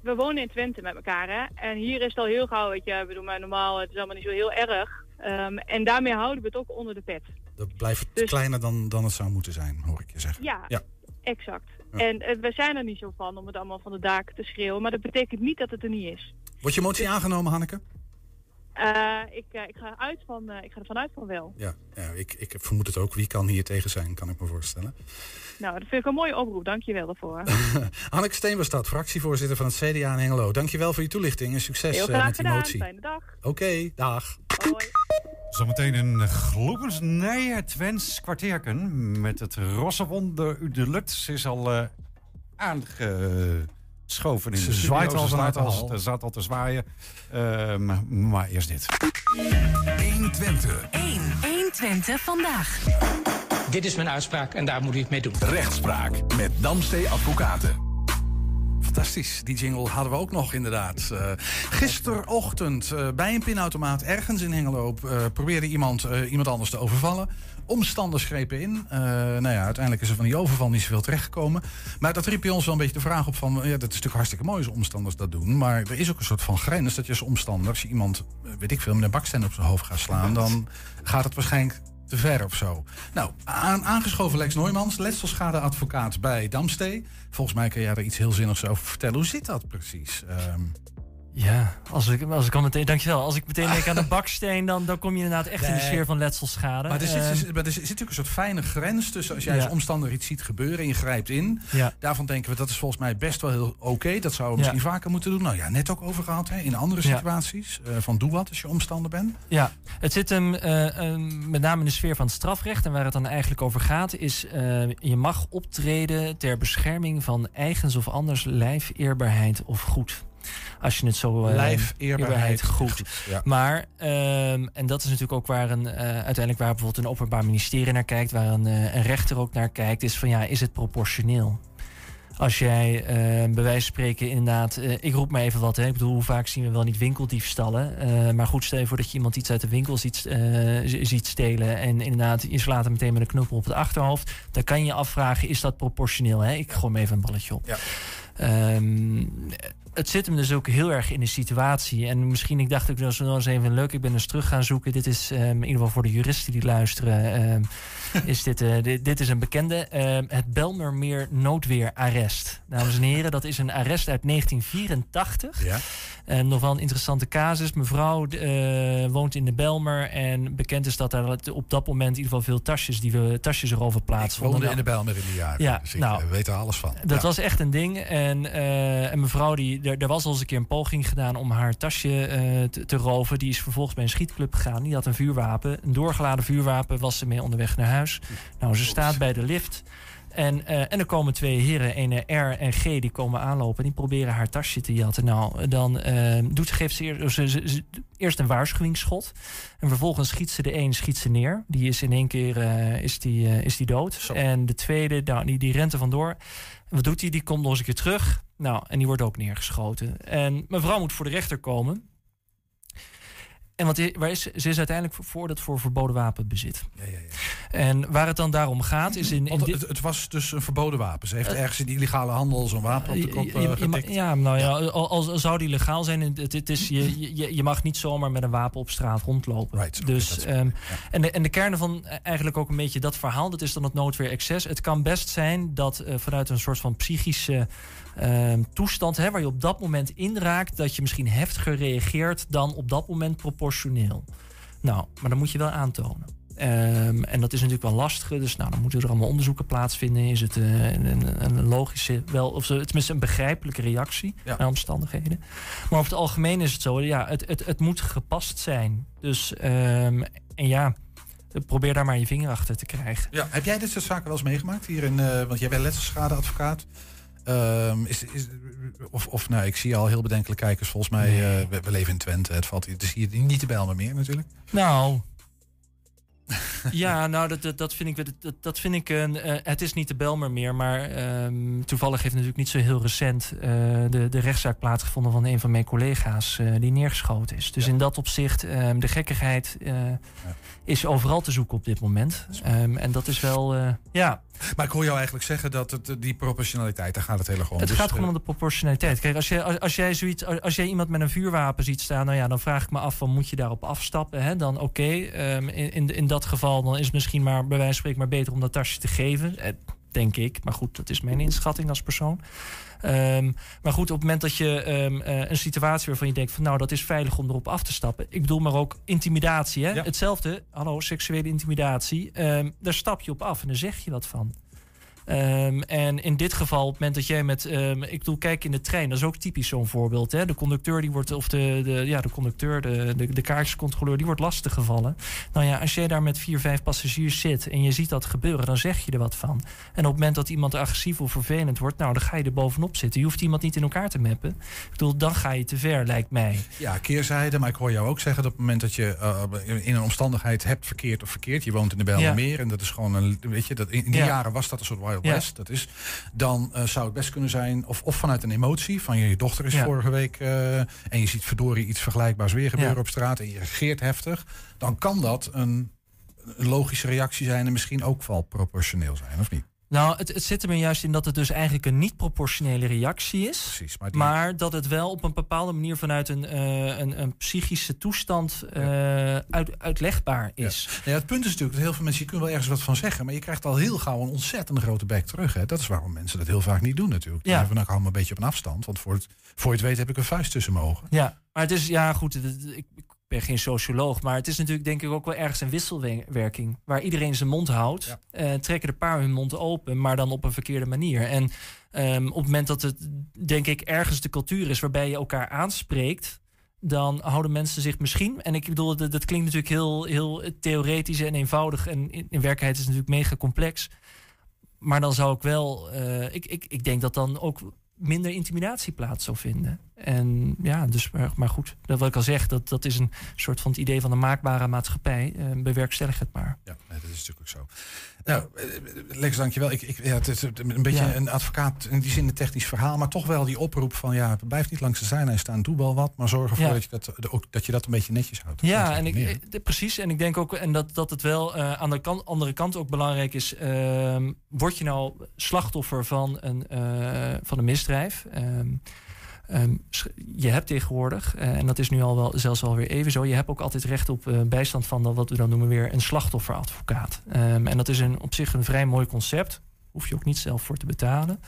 we wonen in Twente met elkaar, hè. En hier is het al heel gauw, weet je, bedoel, maar normaal, het is allemaal niet zo heel erg. Ehm, en daarmee houden we het ook onder de pet. Dat blijft Dus- kleiner dan, dan het zou moeten zijn, hoor ik je zeggen. Ja, Ja. exact. Ja. En eh, we zijn er niet zo van om het allemaal van de daken te schreeuwen, maar dat betekent niet dat het er niet is. Wordt je motie aangenomen, Hanneke? Eh, ik, eh, ik, ga uit van, ik ga ervan uit van wel. Ja, ja ik, ik vermoed het ook. Wie kan hier tegen zijn, kan ik me voorstellen. Nou, dat vind ik een mooie oproep. Dank je wel daarvoor. Hanneke Steen was dat, fractievoorzitter van het CDA in Hengelo. Dankjewel voor je toelichting en succes Heel eh, graag met die gedaan. motie. Fijne dag. Oké, dag. Zometeen een gloedens nee, Twents kwartierken met het rosse wonder de Lut. Ze is al eh, aangeschoven in Ze de zwaait al vanuit staat al, staat al te zwaaien. Ehm, maar eerst dit. 120. 1. 120 vandaag. Dit is mijn uitspraak en daar moet u het mee doen. Rechtspraak met Damstee Advocaten. Fantastisch, die jingle hadden we ook nog inderdaad. Eh, gisterochtend eh, bij een pinautomaat ergens in Hengelo eh, probeerde iemand iemand anders te overvallen. Omstanders grepen in. Nou ja, uiteindelijk is er van die overval niet zoveel terechtgekomen. Maar dat riep bij ons wel een beetje de vraag op van... ja, dat is natuurlijk hartstikke mooi als omstanders dat doen. Maar er is ook een soort van grens dat je als omstander... als je iemand, weet ik veel, met een baksteen op zijn hoofd gaat slaan... dan gaat het waarschijnlijk te ver of zo. Nou, aan, aangeschoven Lex Nooijmans, letselschadeadvocaat bij Damstee. Volgens mij kun jij er iets heel zinnigs over vertellen. Hoe zit dat precies? Ehm, Ja, als ik, als ik al meteen, dankjewel. Als ik meteen denk aan de baksteen, dan, dan kom je inderdaad echt in de sfeer van letselschade. Maar er zit, Ehm, er zit natuurlijk een soort fijne grens tussen als jij Ja. als omstander iets ziet gebeuren en je grijpt in. Ja. Daarvan denken we dat is volgens mij best wel heel oké. Dat zouden we Ja. misschien vaker moeten doen. Nou ja, net ook over gehad hè, in andere situaties. Eh, van doe wat als je omstander bent. Ja, het zit hem eh, ehm, met name in de sfeer van het strafrecht. En waar het dan eigenlijk over gaat, is eh, je mag optreden ter bescherming van eigens of anders lijf, eerbaarheid of goed. Als je het zo. Lijf, eerbaarheid, goed. goed, ja. Maar, ehm, en dat is natuurlijk ook waar een, eh, uiteindelijk waar bijvoorbeeld een openbaar ministerie naar kijkt, waar een, eh, een rechter ook naar kijkt, is van ja, is het proportioneel? Als jij eh, bij wijze van spreken inderdaad, ik roep maar even wat, hè. ik bedoel, hoe vaak zien we wel niet winkeldiefstallen? Maar goed, stel je voor dat je iemand iets uit de winkel ziet, ziet stelen en inderdaad, je slaat hem meteen met een knuppel op het achterhoofd. Dan kan je je afvragen, is dat proportioneel? Hè? Ik gooi hem even een balletje op. Ja. Ehm, het zit hem dus ook heel erg in de situatie. En misschien, ik dacht ook dat was eens even leuk. Ik ben eens terug gaan zoeken. Dit is ehm, in ieder geval voor de juristen die luisteren. ehm, is dit, dit, dit is een bekende. ehm, het Belmermeer noodweerarrest. Dames en heren, dat is een arrest uit 1984. Ja. En nog wel een interessante casus. Mevrouw eh, woont in de Belmer. En bekend is dat er op dat moment in ieder geval veel tasjes, die we, tasjes erover Ik plaatsvonden. woonde in de Bijlmer in de jaren. Ja, dus ik nou, eh, weet er alles van. dat Ja. was echt een ding. En, eh, en mevrouw, die, er, er was al eens een keer een poging gedaan om haar tasje te, te roven. Die is vervolgens bij een schietclub gegaan. Die had een vuurwapen. Een doorgeladen vuurwapen was ze mee onderweg naar huis. Nou, ze staat bij de lift. En, eh, en er komen twee heren, een R en G, die komen aanlopen. Die proberen haar tasje te jatten. Nou, dan eh, doet, geeft ze, eer- ze, ze- ze- eerst een waarschuwingsschot. En vervolgens schiet ze de een schiet ze neer. Die is in één keer eh, is die, is die dood. En de tweede, nou, die, die rent er vandoor. En wat doet hij? Die komt nog eens een keer terug. Nou, en die wordt ook neergeschoten. En mevrouw moet voor de rechter komen. En want waar is, ze? is uiteindelijk voor, dat voor verboden wapenbezit. Ja, ja, ja. En waar het dan daarom gaat, is in, in Want dit- het, het was dus een verboden wapen. Ze heeft Eh, ergens in die illegale handel zo'n wapen op de kop eh, getikt. ja, nou ja, al, al zou die legaal zijn, het, het is, je, je, je mag niet zomaar met een wapen op straat rondlopen. dus, ehm, en, de, en de kern van eh, eigenlijk ook een beetje dat verhaal, dat is dan het noodweer excess. Het kan best zijn dat vanuit een soort van psychische ehm, toestand, hè, waar je op dat moment inraakt, dat je misschien heftiger reageert dan op dat moment proportioneel. Nou, maar dan moet je wel aantonen. Ehm, en dat is natuurlijk wel lastig. Dus nou, dan moeten er allemaal onderzoeken plaatsvinden. Is het eh, een, een, logische, wel, of tenminste een begrijpelijke reactie naar omstandigheden. Maar over het algemeen is het zo, ja, het, het, het moet gepast zijn. Dus, ehm, en ja, probeer daar maar je vinger achter te krijgen. Ja, heb jij dit soort zaken wel eens meegemaakt? Hier in, eh, want jij bent letselschadeadvocaat. Ehm, is, is, of, of nou, ik zie al heel bedenkelijk kijkers. Volgens mij, eh, we, we leven in Twente. Het valt is hier niet te Bijlmer meer natuurlijk. Nou. ja, nou, dat, dat, dat vind ik, dat, dat vind ik een. eh, het is niet de Belmer meer, maar ehm, toevallig heeft natuurlijk niet zo heel recent eh, de, de rechtszaak plaatsgevonden van een van mijn collega's die neergeschoten is. Dus in dat opzicht, ehm, de gekkigheid is overal te zoeken op dit moment. En dat is wel, ja. Maar ik hoor jou eigenlijk zeggen dat het, die proportionaliteit, daar gaat het hele gewoon. Het Dus, gaat gewoon eh, om de proportionaliteit. Kijk, als, je, als, als jij zoiets, als jij iemand met een vuurwapen ziet staan, nou ja, dan vraag ik me af van moet je daarop afstappen? Hè? Dan oké, ehm, in, in, in dat geval dan is het misschien maar bij wijze van spreken maar beter om dat tasje te geven. Denk ik. Maar goed, dat is mijn inschatting als persoon. Ehm, maar goed, op het moment dat je ehm, eh, een situatie waarvan je denkt van nou dat is veilig om erop af te stappen. Ik bedoel maar ook intimidatie. Hè? Hetzelfde, hallo, seksuele intimidatie. Ehm, daar stap je op af en daar zeg je wat van. Ehm, en in dit geval, op het moment dat jij met. ehm, ik bedoel, kijk in de trein, dat is ook typisch zo'n voorbeeld. Hè? De conducteur die wordt. Of de, de, ja, de conducteur, de, de, de kaartjescontroleur, die wordt lastiggevallen. Nou ja, als jij daar met vier, vijf passagiers zit en je ziet dat gebeuren, dan zeg je er wat van. En op het moment dat iemand agressief of vervelend wordt, nou, dan ga je er bovenop zitten. Je hoeft iemand niet in elkaar te meppen. Ik bedoel, dan ga je te ver, lijkt mij. Ja, keerzijde. Maar ik hoor jou ook zeggen dat op het moment dat je eh, in een omstandigheid hebt verkeerd of verkeerd, je woont in de Bijlmermeer en dat is gewoon een, weet je, dat in, in die Ja. jaren was dat een soort Wild Ja. West. Dat is, dan eh, zou het best kunnen zijn, of, of vanuit een emotie, van je, dochter is Ja. vorige week eh, en je ziet verdorie iets vergelijkbaars weer gebeuren Ja. op straat en je reageert heftig, dan kan dat een, een logische reactie zijn en misschien ook wel proportioneel zijn, of niet? Nou, het, het zit er me juist in dat het dus eigenlijk een niet-proportionele reactie is. Precies, maar, maar dat het wel op een bepaalde manier vanuit een, eh, een, een psychische toestand eh, uit, uitlegbaar is. Ja. Nou ja, het punt is natuurlijk dat heel veel mensen, je kunt wel ergens wat van zeggen, maar je krijgt al heel gauw een ontzettend grote bek terug. Hè. Dat is waarom mensen dat heel vaak niet doen natuurlijk. Ja. Dan allemaal een beetje op een afstand, want voor, het, voor je het weet heb ik een vuist tussen mijn ogen. Ja, maar het is, ja goed, het- het- ik, ik ben geen socioloog, maar het is natuurlijk denk ik ook wel ergens een wisselwerking. Waar iedereen zijn mond houdt, eh, trekken de paar hun mond open, maar dan op een verkeerde manier. En ehm, op het moment dat het, denk ik, ergens de cultuur is waarbij je elkaar aanspreekt, dan houden mensen zich misschien. En ik bedoel, dat, dat klinkt natuurlijk heel, heel theoretisch en eenvoudig. En in, in werkelijkheid is het natuurlijk mega complex. Maar dan zou ik wel. eh, ik, ik, ik denk dat dan ook minder intimidatie plaats zou vinden. En ja, dus maar, goed, dat wat ik al zeg, dat, dat is een soort van het idee van een maakbare maatschappij. Eh, bewerkstellig het maar. Ja, nee, dat is natuurlijk ook zo. Nou, eh, Lex, dankjewel. Ik, ik, ja, het is een beetje Ja. een advocaat in die zin een technisch verhaal, maar toch wel die oproep van ja, blijf niet langs de zijlijn staan, doe wel wat, maar zorg ervoor Ja. dat, je dat, ook, dat je dat een beetje netjes houdt. Ja, en ik, eh, precies. En ik denk ook en dat, dat het wel eh, aan de kant, andere kant ook belangrijk is. ehm, word je nou slachtoffer van een, eh, van een misdrijf? Ehm, je hebt tegenwoordig, eh, en dat is nu al wel zelfs alweer even zo, je hebt ook altijd recht op eh, bijstand van wat we dan noemen weer een slachtofferadvocaat. Ehm, en dat is een, op zich een vrij mooi concept. Hoef je ook niet zelf voor te betalen.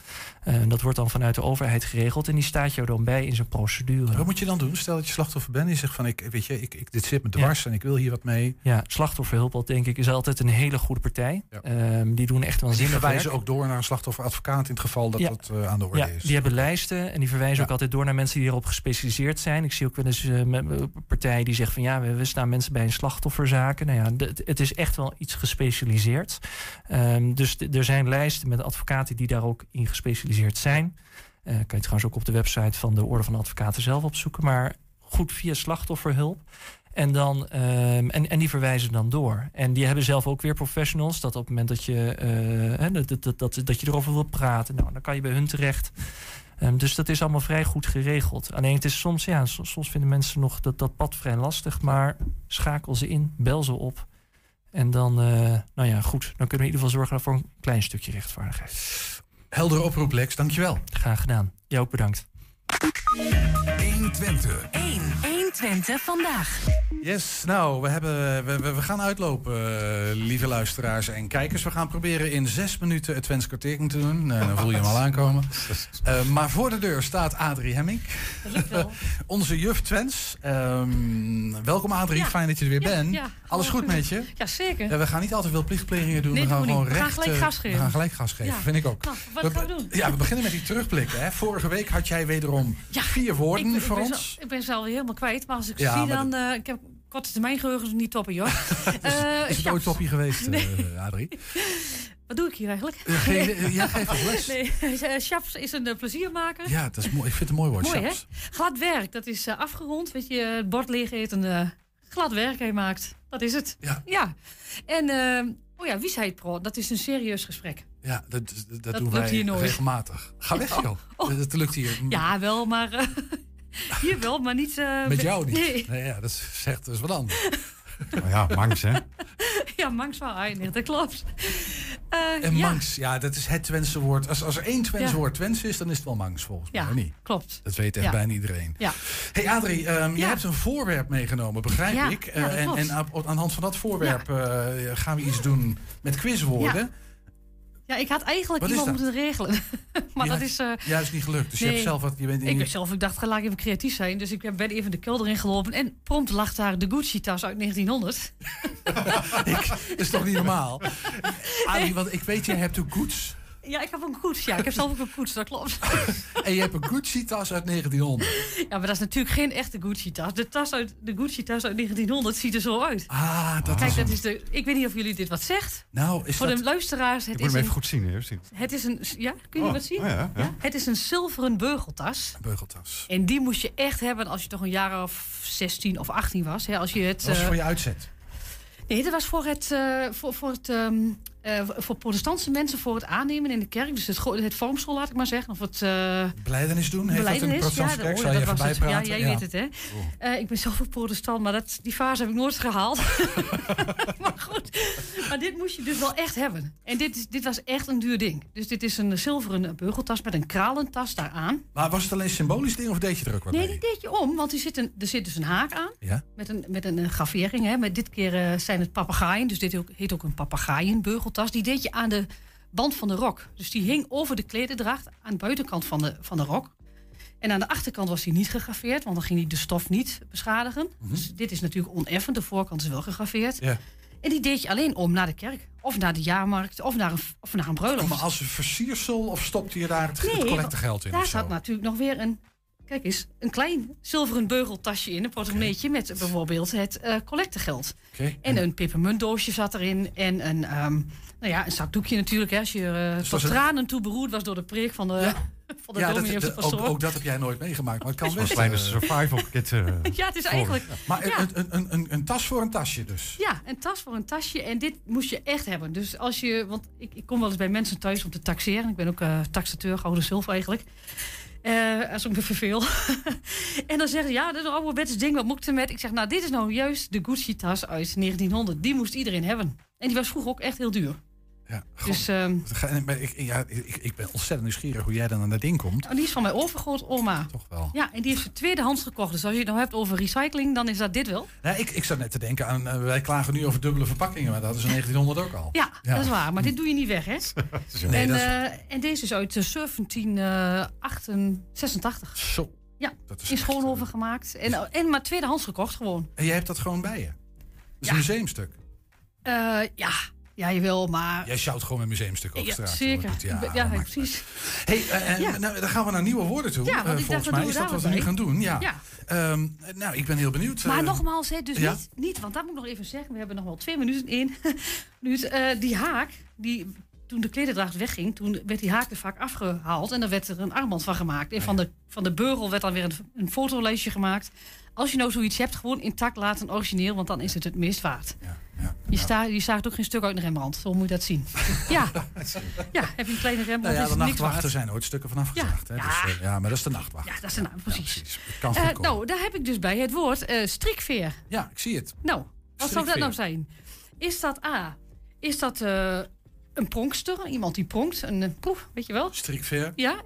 Eh, dat wordt dan vanuit de overheid geregeld en die staat jou dan bij in zijn procedure. Wat moet je dan doen? Stel dat je slachtoffer bent en je zegt van ik, weet je, ik, ik, dit zit me dwars en ik wil hier wat mee. Ja, slachtofferhulp, denk ik, is altijd een hele goede partij. Ehm, die doen echt Die waanzinnig verwijzen werk. ook door naar een slachtofferadvocaat in het geval dat Ja. dat eh, aan de orde Ja, is. die hebben lijsten en die verwijzen ook altijd door naar mensen die erop gespecialiseerd zijn. Ik zie ook wel eens eh, met met partijen die zeggen van ja, we, we staan mensen bij een slachtofferzaken. Nou ja, het is echt wel iets gespecialiseerd. Ehm, dus er zijn lijsten met advocaten die daar ook in gespecialiseerd zijn. Eh, kan je trouwens ook op de website van de Orde van Advocaten zelf opzoeken. Maar goed via slachtofferhulp. En, dan, ehm, en, en die verwijzen dan door. En die hebben zelf ook weer professionals. Dat op het moment dat je, hè, dat, dat, dat, dat je erover wil praten, nou, dan kan je bij hun terecht. Ehm, dus dat is allemaal vrij goed geregeld. Alleen het is soms, ja, soms vinden mensen nog dat, dat pad vrij lastig. Maar schakel ze in, bel ze op. En dan, eh, nou ja, goed. Dan kunnen we in ieder geval zorgen voor een klein stukje rechtvaardigheid. Heldere oproep, Lex. Dankjewel. Graag gedaan. Jij ook bedankt. 120. 1. 120 vandaag. Yes, nou, we, hebben, we, we, we gaan uitlopen, eh, lieve luisteraars en kijkers. We gaan proberen in zes minuten het Twents kwartering te doen. Eh, dan voel je hem al aankomen. Eh, maar voor de deur staat Adrie Hemming. Onze juf Twents. Ehm, welkom Adrie, Ja. fijn dat je er weer Ja, bent. ja. Alles goed met je? Ja, zeker. Ja, we gaan niet altijd veel plichtplegingen doen. Nee, we gaan we gewoon niet. We gaan recht, gelijk gas geven. We gaan gelijk gas geven, Ja. vind ik ook. Nou, wat gaan we doen? Ja, we beginnen met die terugblikken. Hè. Vorige week had jij wederom vier woorden ik, voor ik ben ons. Zo, ik ben zelf helemaal kwijt, maar als ik Ja, zie dan... eh, ik heb korte termijn geheugen, is niet toppen, joh. Eh, Is het ja. ooit toppie geweest, Nee. eh, Adrie? Wat doe ik hier eigenlijk? Geen- geeft ook les. Nee, Chaps is een pleziermaker. Ja, dat is mooi. ik vind het een mooi woord. Mooi, hè? Chaps. Glad werk, dat is afgerond. Weet je, het bord leeg eten, glad werk hij maakt. Dat is het. Ja. En, eh, oh ja, Wiesheid Pro, dat is een serieus gesprek. Ja, dat, dat, Dat doen lukt wij hier nooit. regelmatig. Ga weg, joh. Dat, dat lukt hier. Ja, wel, maar... hier wel, maar niet... eh, Met jou niet. Nee. Nee, ja, dat is- zegt dus wat anders. Oh ja, mangs, hè? Ja, mangs wel eindigt, dat klopt. Eh, En ja. mangs, ja, dat is het Twentse woord. Als, als er één Twents Ja. woord Twents is, dan is het wel mangs volgens mij. Ja, niet? klopt. Dat weet echt Ja. bijna iedereen. Ja. Hey Adrie, ehm, je hebt een voorwerp meegenomen, begrijp Ja, ik. ja, Eh, dat en klopt. en op- aan de hand van dat voorwerp eh, gaan we iets doen met quizwoorden. Ja, ik had eigenlijk Wat iemand moeten regelen. maar dat is... Juist niet gelukt. Dus je hebt zelf wat. Je bent in Ik zelf, ik dacht, ga laat even creatief zijn. Dus ik ben even de kelder ingelopen. En prompt lag daar de Gucci-tas uit 1900. Dat is toch niet normaal? Adrie, want ik weet, jij hebt een koets. Ja, ik heb een koets. Ja, ik heb zelf ook een koets, dat klopt. En je hebt een Gucci-tas uit 1900. Ja, maar dat is natuurlijk geen echte Gucci-tas. De, tas uit, de Gucci-tas uit 1900 ziet er zo uit. Ah, dat Kijk, is dat is de... Ik weet niet of jullie dit wat zegt. Nou, is Voor dat... de luisteraars, het Ik moet is hem een... even goed zien. Hè? Zien. Het is een... Ja, kun je Oh, wat zien? oh ja, ja. Het is een zilveren beugeltas. Beugeltas. En die moest je echt hebben als je toch een jaar of 16 of 18 was. Hè, als je het, Dat was eh, voor je uitzet. Nee, dat was voor het, eh, voor, voor het ehm, eh, voor protestantse mensen voor het aannemen in de kerk. Dus het, het vormsel, laat ik maar zeggen. Of het uh, Beleidenis doen? Heeft dat in de protestantse kerk? Je even was het. Ja, jij Ja. weet het, hè. Eh, ik ben zelf ook protestant, maar dat, die fase heb ik nooit gehaald. maar goed, maar dit moest je dus wel echt hebben. En dit, dit was echt een duur ding. Dus dit is een zilveren beugeltas met een kralentas daaraan. Maar was het alleen een symbolisch ding of deed je er ook wat Nee, mee? die deed je om, want er zit, een, er zit dus een haak aan. Ja? Met een, met een eh, gravering. Hè. Met dit keer eh, zijn het papegaaien. Dus dit heet ook een Die deed je aan de band van de rok. Dus die hing over de klededracht aan de buitenkant van de, van de rok. En aan de achterkant was die niet gegraveerd, want dan ging die de stof niet beschadigen. Dus dit is natuurlijk oneffen, de voorkant is wel gegraveerd. Ja. En die deed je alleen om naar de kerk, of naar de jaarmarkt, of naar een, of naar een bruiloft. Maar als een versiersel of stopte je daar het, het Nee, collectegeld in? Daar of zo? zat natuurlijk nog weer een, kijk eens, een klein zilveren beugeltasje in, een portemonneetje met bijvoorbeeld het eh, collectegeld. Oké. En een pepermuntdoosje zat erin en een, ehm, nou ja, een zakdoekje natuurlijk. Hè, als je eh tot een- tranen toe beroerd was door de preek van de, van de ja, dat, dominee of de dat- ook, dat heb jij nooit meegemaakt, maar het kan best. kleine eh, survival kit. eh, Ja, het is voor- eigenlijk... Maar ja. een, een, een, een, een tas voor een tasje dus. Ja, een tas voor een tasje. En dit moest je echt hebben. Dus als je, want ik, ik kom wel eens bij mensen thuis om te taxeren. Ik ben ook eh taxateur, gouden zilver eigenlijk. Eh, als ik me verveel. en dan zeggen ze, ja, dat is een ding, wat moet ik ermee? Ik zeg, nou, dit is nou juist de Gucci-tas uit 1900. Die moest iedereen hebben. En die was vroeger ook echt heel duur. Ja, Dus maar Ik, ja, ik, ik ben ontzettend nieuwsgierig hoe jij dan aan dat ding komt. die is van mijn overgrootoma. Toch wel. Ja, en die heeft ze tweedehands gekocht. Dus als je het nou hebt over recycling, dan is dat dit wel. Nee, ik, ik zat net te denken aan, eh, wij klagen nu over dubbele verpakkingen, maar dat hadden ze in 1900 ook al. Ja, dat is waar. Maar dit doe je niet weg, hè? Nee, en, dat is eh, en deze is uit eh, 1786. Zo. Ja, Dat is in Schoonhoven gemaakt. En, en maar tweedehands gekocht gewoon. En jij hebt dat gewoon bij je? Dat is Ja. een museumstuk. Ja, ja, jawel, maar... Jij sjouwt gewoon een museumstuk op Ja, straat. zeker. hoor. Dat- Ja, Ja, ja, precies. Hey, eh, Ja. nou, dan gaan we naar nieuwe woorden toe. Ja, want eh, ik dacht, volgens dat mij doen is dat daar wat we nu gaan doen. Ja. Ja. Ehm, nou, ik ben heel benieuwd. Maar eh, nogmaals, hè, dus ja? niet, niet, want dat moet ik nog even zeggen. We hebben nog wel twee minuten in. eh, die haak, die, toen de klederdracht wegging, toen werd die haak er vaak afgehaald. En dan werd er een armband van gemaakt. En van de, van de beugel werd dan weer een, een fotolijstje gemaakt. Als je nou zoiets hebt, gewoon intact laten origineel, want dan is het het meest waard. Je, sta, je zaagt ook geen stuk uit een Rembrandt, zo moet je dat zien. ja. ja, heb je een kleine Nou Rembrandt, ja, is de nachtwachten zijn ooit stukken vanaf gezegd. hè? Ja. Dus, eh, ja, maar dat is de nachtwacht. Ja, dat is de naam, precies. Kan Eh, nou, daar heb ik dus bij het woord eh, strikveer. Ja, ik zie het. Nou, wat zou dat nou zijn? Is dat A? Is dat een pronkster? Iemand die pronkt? Een eh, proef, weet je wel? Strikveer. Ja.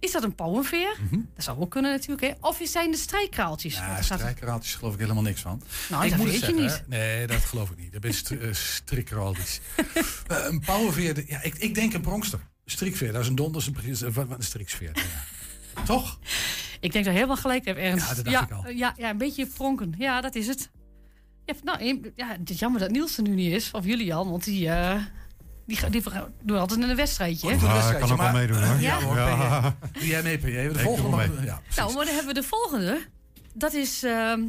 Is dat een pauwenveer? Mhm. Dat zou ook kunnen natuurlijk. Hè? Of is zijn de strijkkraaltjes? Ja, strijkeraaltjes geloof ik helemaal niks van. Nou, ik dat moet weet je hè. Nee, dat geloof ik niet. Dat ben stri uh, strikkeraaltjes. Eh, een pauwenveer, ja, ik, ik denk een pronkster. Strikveer, dat is een donders, een, een, wat- een striksveer. Ja. Toch? Ik denk dat je helemaal gelijk hebt, Ernst. Ja, dat dacht ja, ik al. eh, Ja, ja, een beetje pronken. Ja, dat is het. Nou, ja, het is jammer dat Niels er nu niet is. Of jullie al, want die... eh, die, die doen altijd een wedstrijdje. hè? Ja, wedstrijdje, kan ook wel maar- meedoen, hoor. Ja, hoor, Ja. Doe jij mee, PJ? De Ik volgende mee. Ja, nou, maar dan hebben we de volgende. Dat is ehm,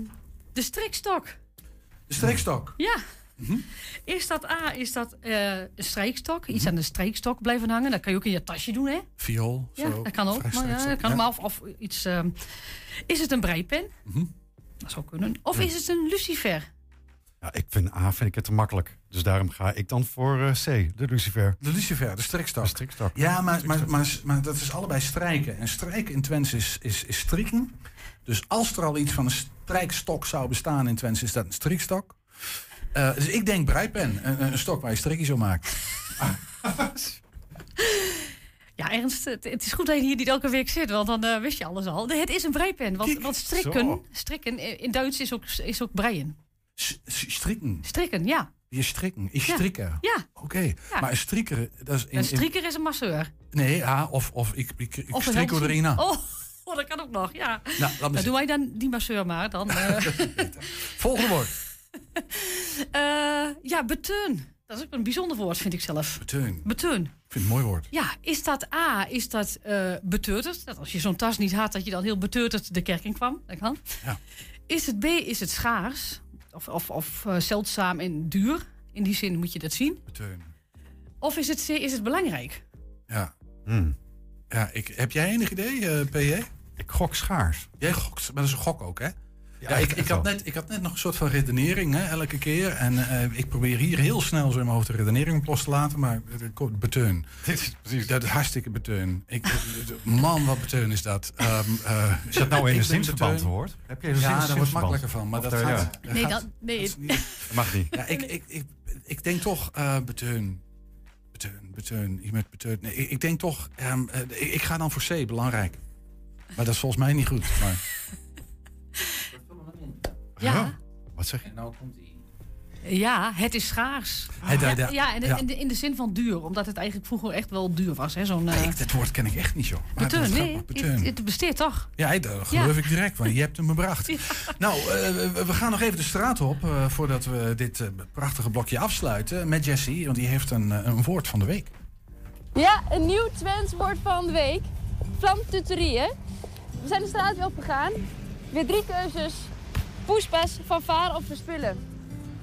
de strikstok. de strikstok. Ja, Is dat A, is dat eh, een strijkstok? Iets aan de strijkstok blijven hangen. Dat kan je ook in je tasje doen, hè? Viool. Ja, zo. dat kan ook. Maar ja, strijkstok, dat kan ja. maar of, of iets. ehm, is het een breipen? Mhm. Dat zou kunnen. Of is het een lucifer? Ja, ik vind A vind ik het te makkelijk. Dus daarom ga ik dan voor eh, C, de Lucifer. De Lucifer, de strikstok. De strikstok. Ja, maar, maar, maar, maar dat is allebei strijken. En strijken in Twents is, is, is strikken. Dus als er al iets van een strijkstok zou bestaan in Twents, is dat een strikstok. Eh, dus ik denk breipen, een, een stok waar je strikjes op maakt. Ja, Ernst, het, het is goed dat je hier niet elke week zit, want dan eh, wist je alles al. Nee, het is een breipen, want, want strikken, Zo. strikken in Duits is ook, is ook breien. Strikken. Strikken, ja. Je strikken. Ik Ja. strikken. Ja. Oké. Ja. Maar een strikker, dat is... In, Een strikker is een masseur. nee, ja, of, of ik, ik, ik Of strik er aan. Oh, oh, dat kan ook nog, ja. Nou, laat dan zien. doen wij dan die masseur maar. Dan, eh. Volgende woord. Eh, ja, beteun. Dat is ook een bijzonder woord, vind ik zelf. Beteun. Beteun. Ik vind het een mooi woord. Ja, is dat A, is dat eh beteuterd? Dat als je zo'n tas niet had, dat je dan heel beteuterd de kerk in kwam. Dat kan. Ja. Is het B, is het schaars? Of, of, of eh, zeldzaam en duur? In die zin moet je dat zien. Beteun. Of is het is het belangrijk? Ja. ja ik, heb jij enig idee, eh PJ? Ik gok schaars. Jij gokt, maar dat is een gok ook, hè? Ja, ik, ik, had net, ik had net nog een soort van redenering, hè, elke keer. En eh, ik probeer hier heel snel zo in mijn hoofd de redenering op los te laten, maar het komt beteun. Dat is hartstikke beteun. Ik, man, wat beteun is dat. Ehm, eh, Is dat nou in een zinsverband gehoord? Heb je een Ja, daar wordt makkelijker van. Maar dat daar- gaat, ja. Nee, gaat- dat, nee. Dat mag niet. ja, ik, ik, ik, ik denk toch eh beteun. Beteun, beteun. Iemand beteun. Nee, ik, ik denk toch, ehm, eh, ik, ik ga dan voor C, belangrijk. Maar dat is volgens mij niet goed. Maar... Ja. Wat zeg je? En nou komt die. Ja, het is schaars. Hij- ja, hij- hij- ja, en ja. In, de, in de zin van duur. Omdat het eigenlijk vroeger echt wel duur was. hè, Zo'n eh, Ik, dat woord ken ik echt niet, dat beteun. is Nee, het, het besteedt toch? Ja, dat geloof ik direct, want je hebt hem gebracht. Nou, eh, we- we gaan nog even de straat op eh, voordat we dit eh, prachtige blokje afsluiten met Jessie, want die heeft een, eh, een woord van de week. Ja, een nieuw Twents woord van de week. Vlamtuterieën. We zijn de straat weer opgegaan. Weer drie keuzes. Poespas, fanfare of verspillen.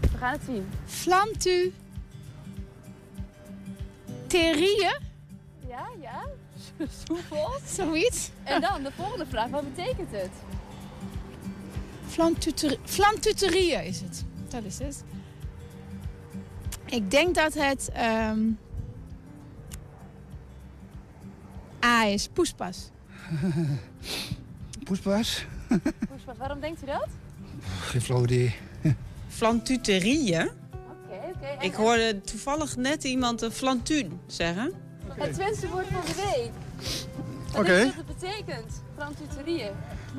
We gaan het zien. Flamtu. Terieën? Ja, ja. Soepel. Zoiets. En dan de volgende vraag. Wat betekent het? Flamtuter- Flamtuterieën is het. Dat is het. Ik denk dat het ehm, A is. Poespas. Poespas? Poespas, waarom denkt u dat? Geen flauw idee. Flantuterieën. Oké, oké. Ik hoorde toevallig net iemand een flantuun zeggen. Het Twentse woord van de week. Wat dat het betekent? Flamtuterieën.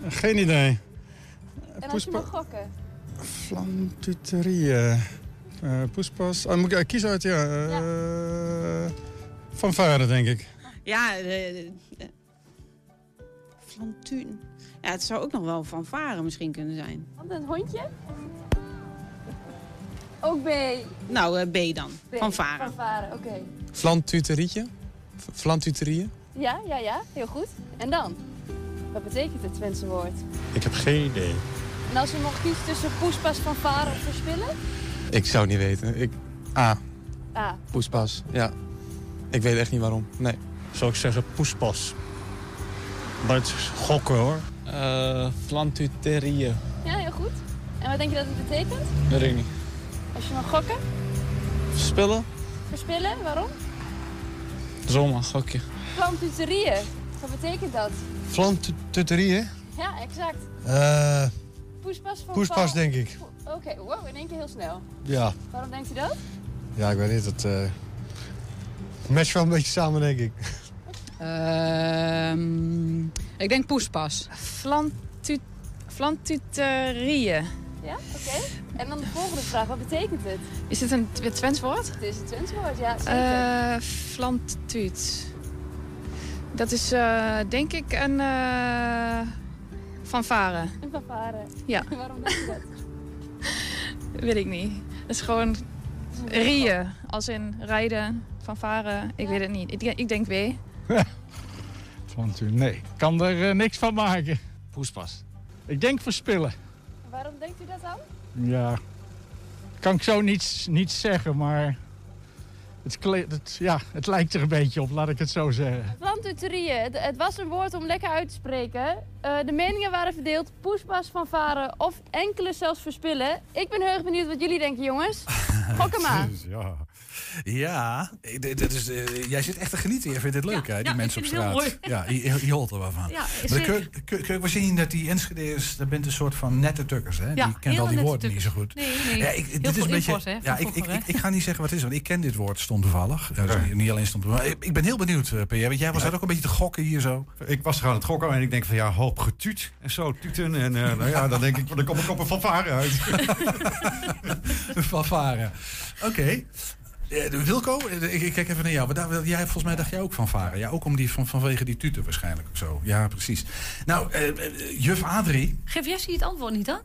Geen idee. En als je mag gokken. Flamtuterieën. Eh poespas. Ah, moet ik eh, kiezen uit, ja. eh Van varen, denk ik. Ja, de, de- flantuun. Ja, het zou ook nog wel van varen misschien kunnen zijn. Want een hondje? Ook B. Nou, eh, B dan. B. Van varen. Van varen, oké. Flantuterietje? Flantuterieën? Ja, ja, ja. Heel goed. En dan? Wat betekent het Twentse woord? Ik heb geen idee. En als je mocht kiezen tussen poespas, van varen of verspillen? Ik zou het niet weten. Ik... A. A. Poespas, ja. Ik weet echt niet waarom. Nee. Zou ik zeggen poespas. Maar het is gokken hoor. Uh, Flantuterieën. Ja, heel goed. En wat denk je dat het betekent? Dat weet ik niet. Als je mag gokken? Spullen? Verspillen? Waarom? Zomaar, gokje. Plantuterieën. Wat betekent dat? Flantuterieën? Ja, exact. Eh Poespas van poespas denk ik. Oké, wow, in één keer heel snel. Ja. Waarom denkt u dat? Ja, ik weet niet. Het uh, matcht wel een beetje samen denk ik. Ehm, ik denk poespas. Flantu Flantuterieën. Ja, oké. En dan de volgende vraag. Wat betekent het? Is dit een Tw- Twents woord? Het is een Twents woord, ja, zeker. Eh Flantuut. Dat is eh, denk ik een eh fanfare. Een fanfare. Ja. Waarom denk je dat? Weet ik niet. Dat is gewoon rieën. Als in rijden, fanfare. Ik weet het niet. Ik, ik denk W. Flantuur, nee. Kan er eh, niks van maken. Poespas. Ik denk verspillen. Waarom denkt u dat dan? Ja. kan ik zo niet, niet zeggen, maar het, het, ja, het lijkt er een beetje op, laat ik het zo zeggen. Plantuterieën. Het, het was een woord om lekker uit te spreken. Eh, de meningen waren verdeeld. Poespas, fanfare of enkele zelfs verspillen. Ik ben heel erg benieuwd wat jullie denken, jongens. Gok hem maar. Ja. Ja, dit dit is, eh, jij zit echt te genieten. Je vindt het leuk, hè, die ja, mensen op straat. Ja, je, je hoort er wel van. Ja, maar kun, kun, kun je wel zien dat die Enschede's, dat bent een soort van nette tukkers. Hè? Ja, die kent al die woorden niet zo goed. Nee, nee. Ja, ik, Heel dit is veel een beetje, infos, hè, van ja, ik, ik, vroeger, ik, ik ga niet zeggen wat het is, want ik ken dit woord stond toevallig. Ja, dus niet- alleen stond toevallig. Ik, ik ben heel benieuwd, eh, PR. Want jij was daar ook een beetje te gokken hier zo. Ik was gewoon aan het gokken en ik denk van ja, hoop getuut en zo, tuten. En eh, nou ja, dan denk ik, dan kom ik op een fanfare uit. Van varen. Oké. Wilco, eh, ik, ik kijk even naar jou. Daar- Jij, volgens mij dacht jij ook van varen. Ja, ook om die, van, vanwege die tuten waarschijnlijk of zo. Ja, precies. Nou, eh, eh, juf Adrie, Geef Jessie het antwoord niet dan?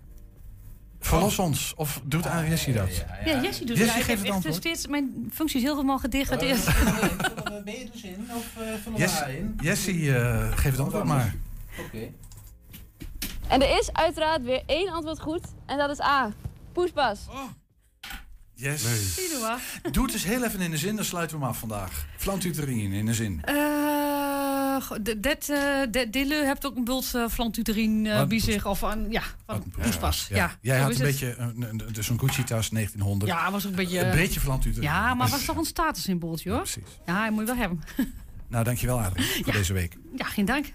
verlos ons. Of doet ah, Jessie dat? Ja, Jessie doet Jessie het. Geeft het antwoord. steeds mijn functie is helemaal gedegradeerd. Ben je dus in? Of uh, vullen we in? Jessie, eh, geef het antwoord maar. Oké. En er is uiteraard weer één antwoord goed. En dat is A. Poespas. Yes. Maar. Doe het eens heel even in de zin, dan sluiten we hem af vandaag. Flantuterien in de zin. Eh, de- Dat eh, de- Dille hebt ook een bult uh, flantuterien eh Wat? bij zich. Of een, ja, van poespas. Ja, Jij zo had een het. beetje een, een, dus een Gucci-tas 1900. Ja, was ook een beetje... Een beetje flantuterien. Ja, maar was toch een statussymbooltje hoor. precies. Ja, moet je wel hebben. Nou, dankjewel Adrie voor deze week. Ja, geen dank.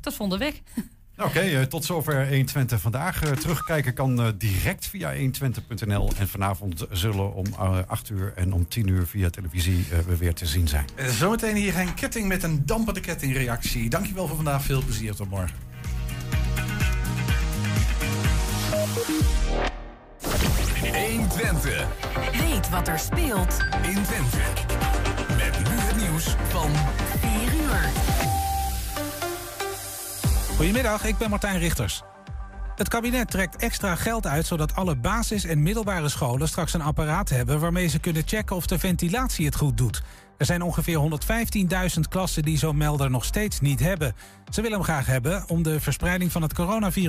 Tot volgende week. Oké, eh, tot zover 120 vandaag. Eh, terugkijken kan eh, direct via 120.nl. En vanavond zullen om eh, 8 uur en om 10 uur via televisie eh, we weer te zien zijn. Zometeen hier een ketting met een dampende kettingreactie. Dankjewel voor vandaag. Veel plezier. Tot morgen. 120. Weet wat er speelt in Twente. Met nu het nieuws van 4 uur. Goedemiddag, ik ben Martijn Richters. Het kabinet trekt extra geld uit zodat alle basis- en middelbare scholen straks een apparaat hebben waarmee ze kunnen checken of de ventilatie het goed doet. Er zijn ongeveer 115.000 klassen die zo'n melder nog steeds niet hebben. Ze willen hem graag hebben om de verspreiding van het coronavirus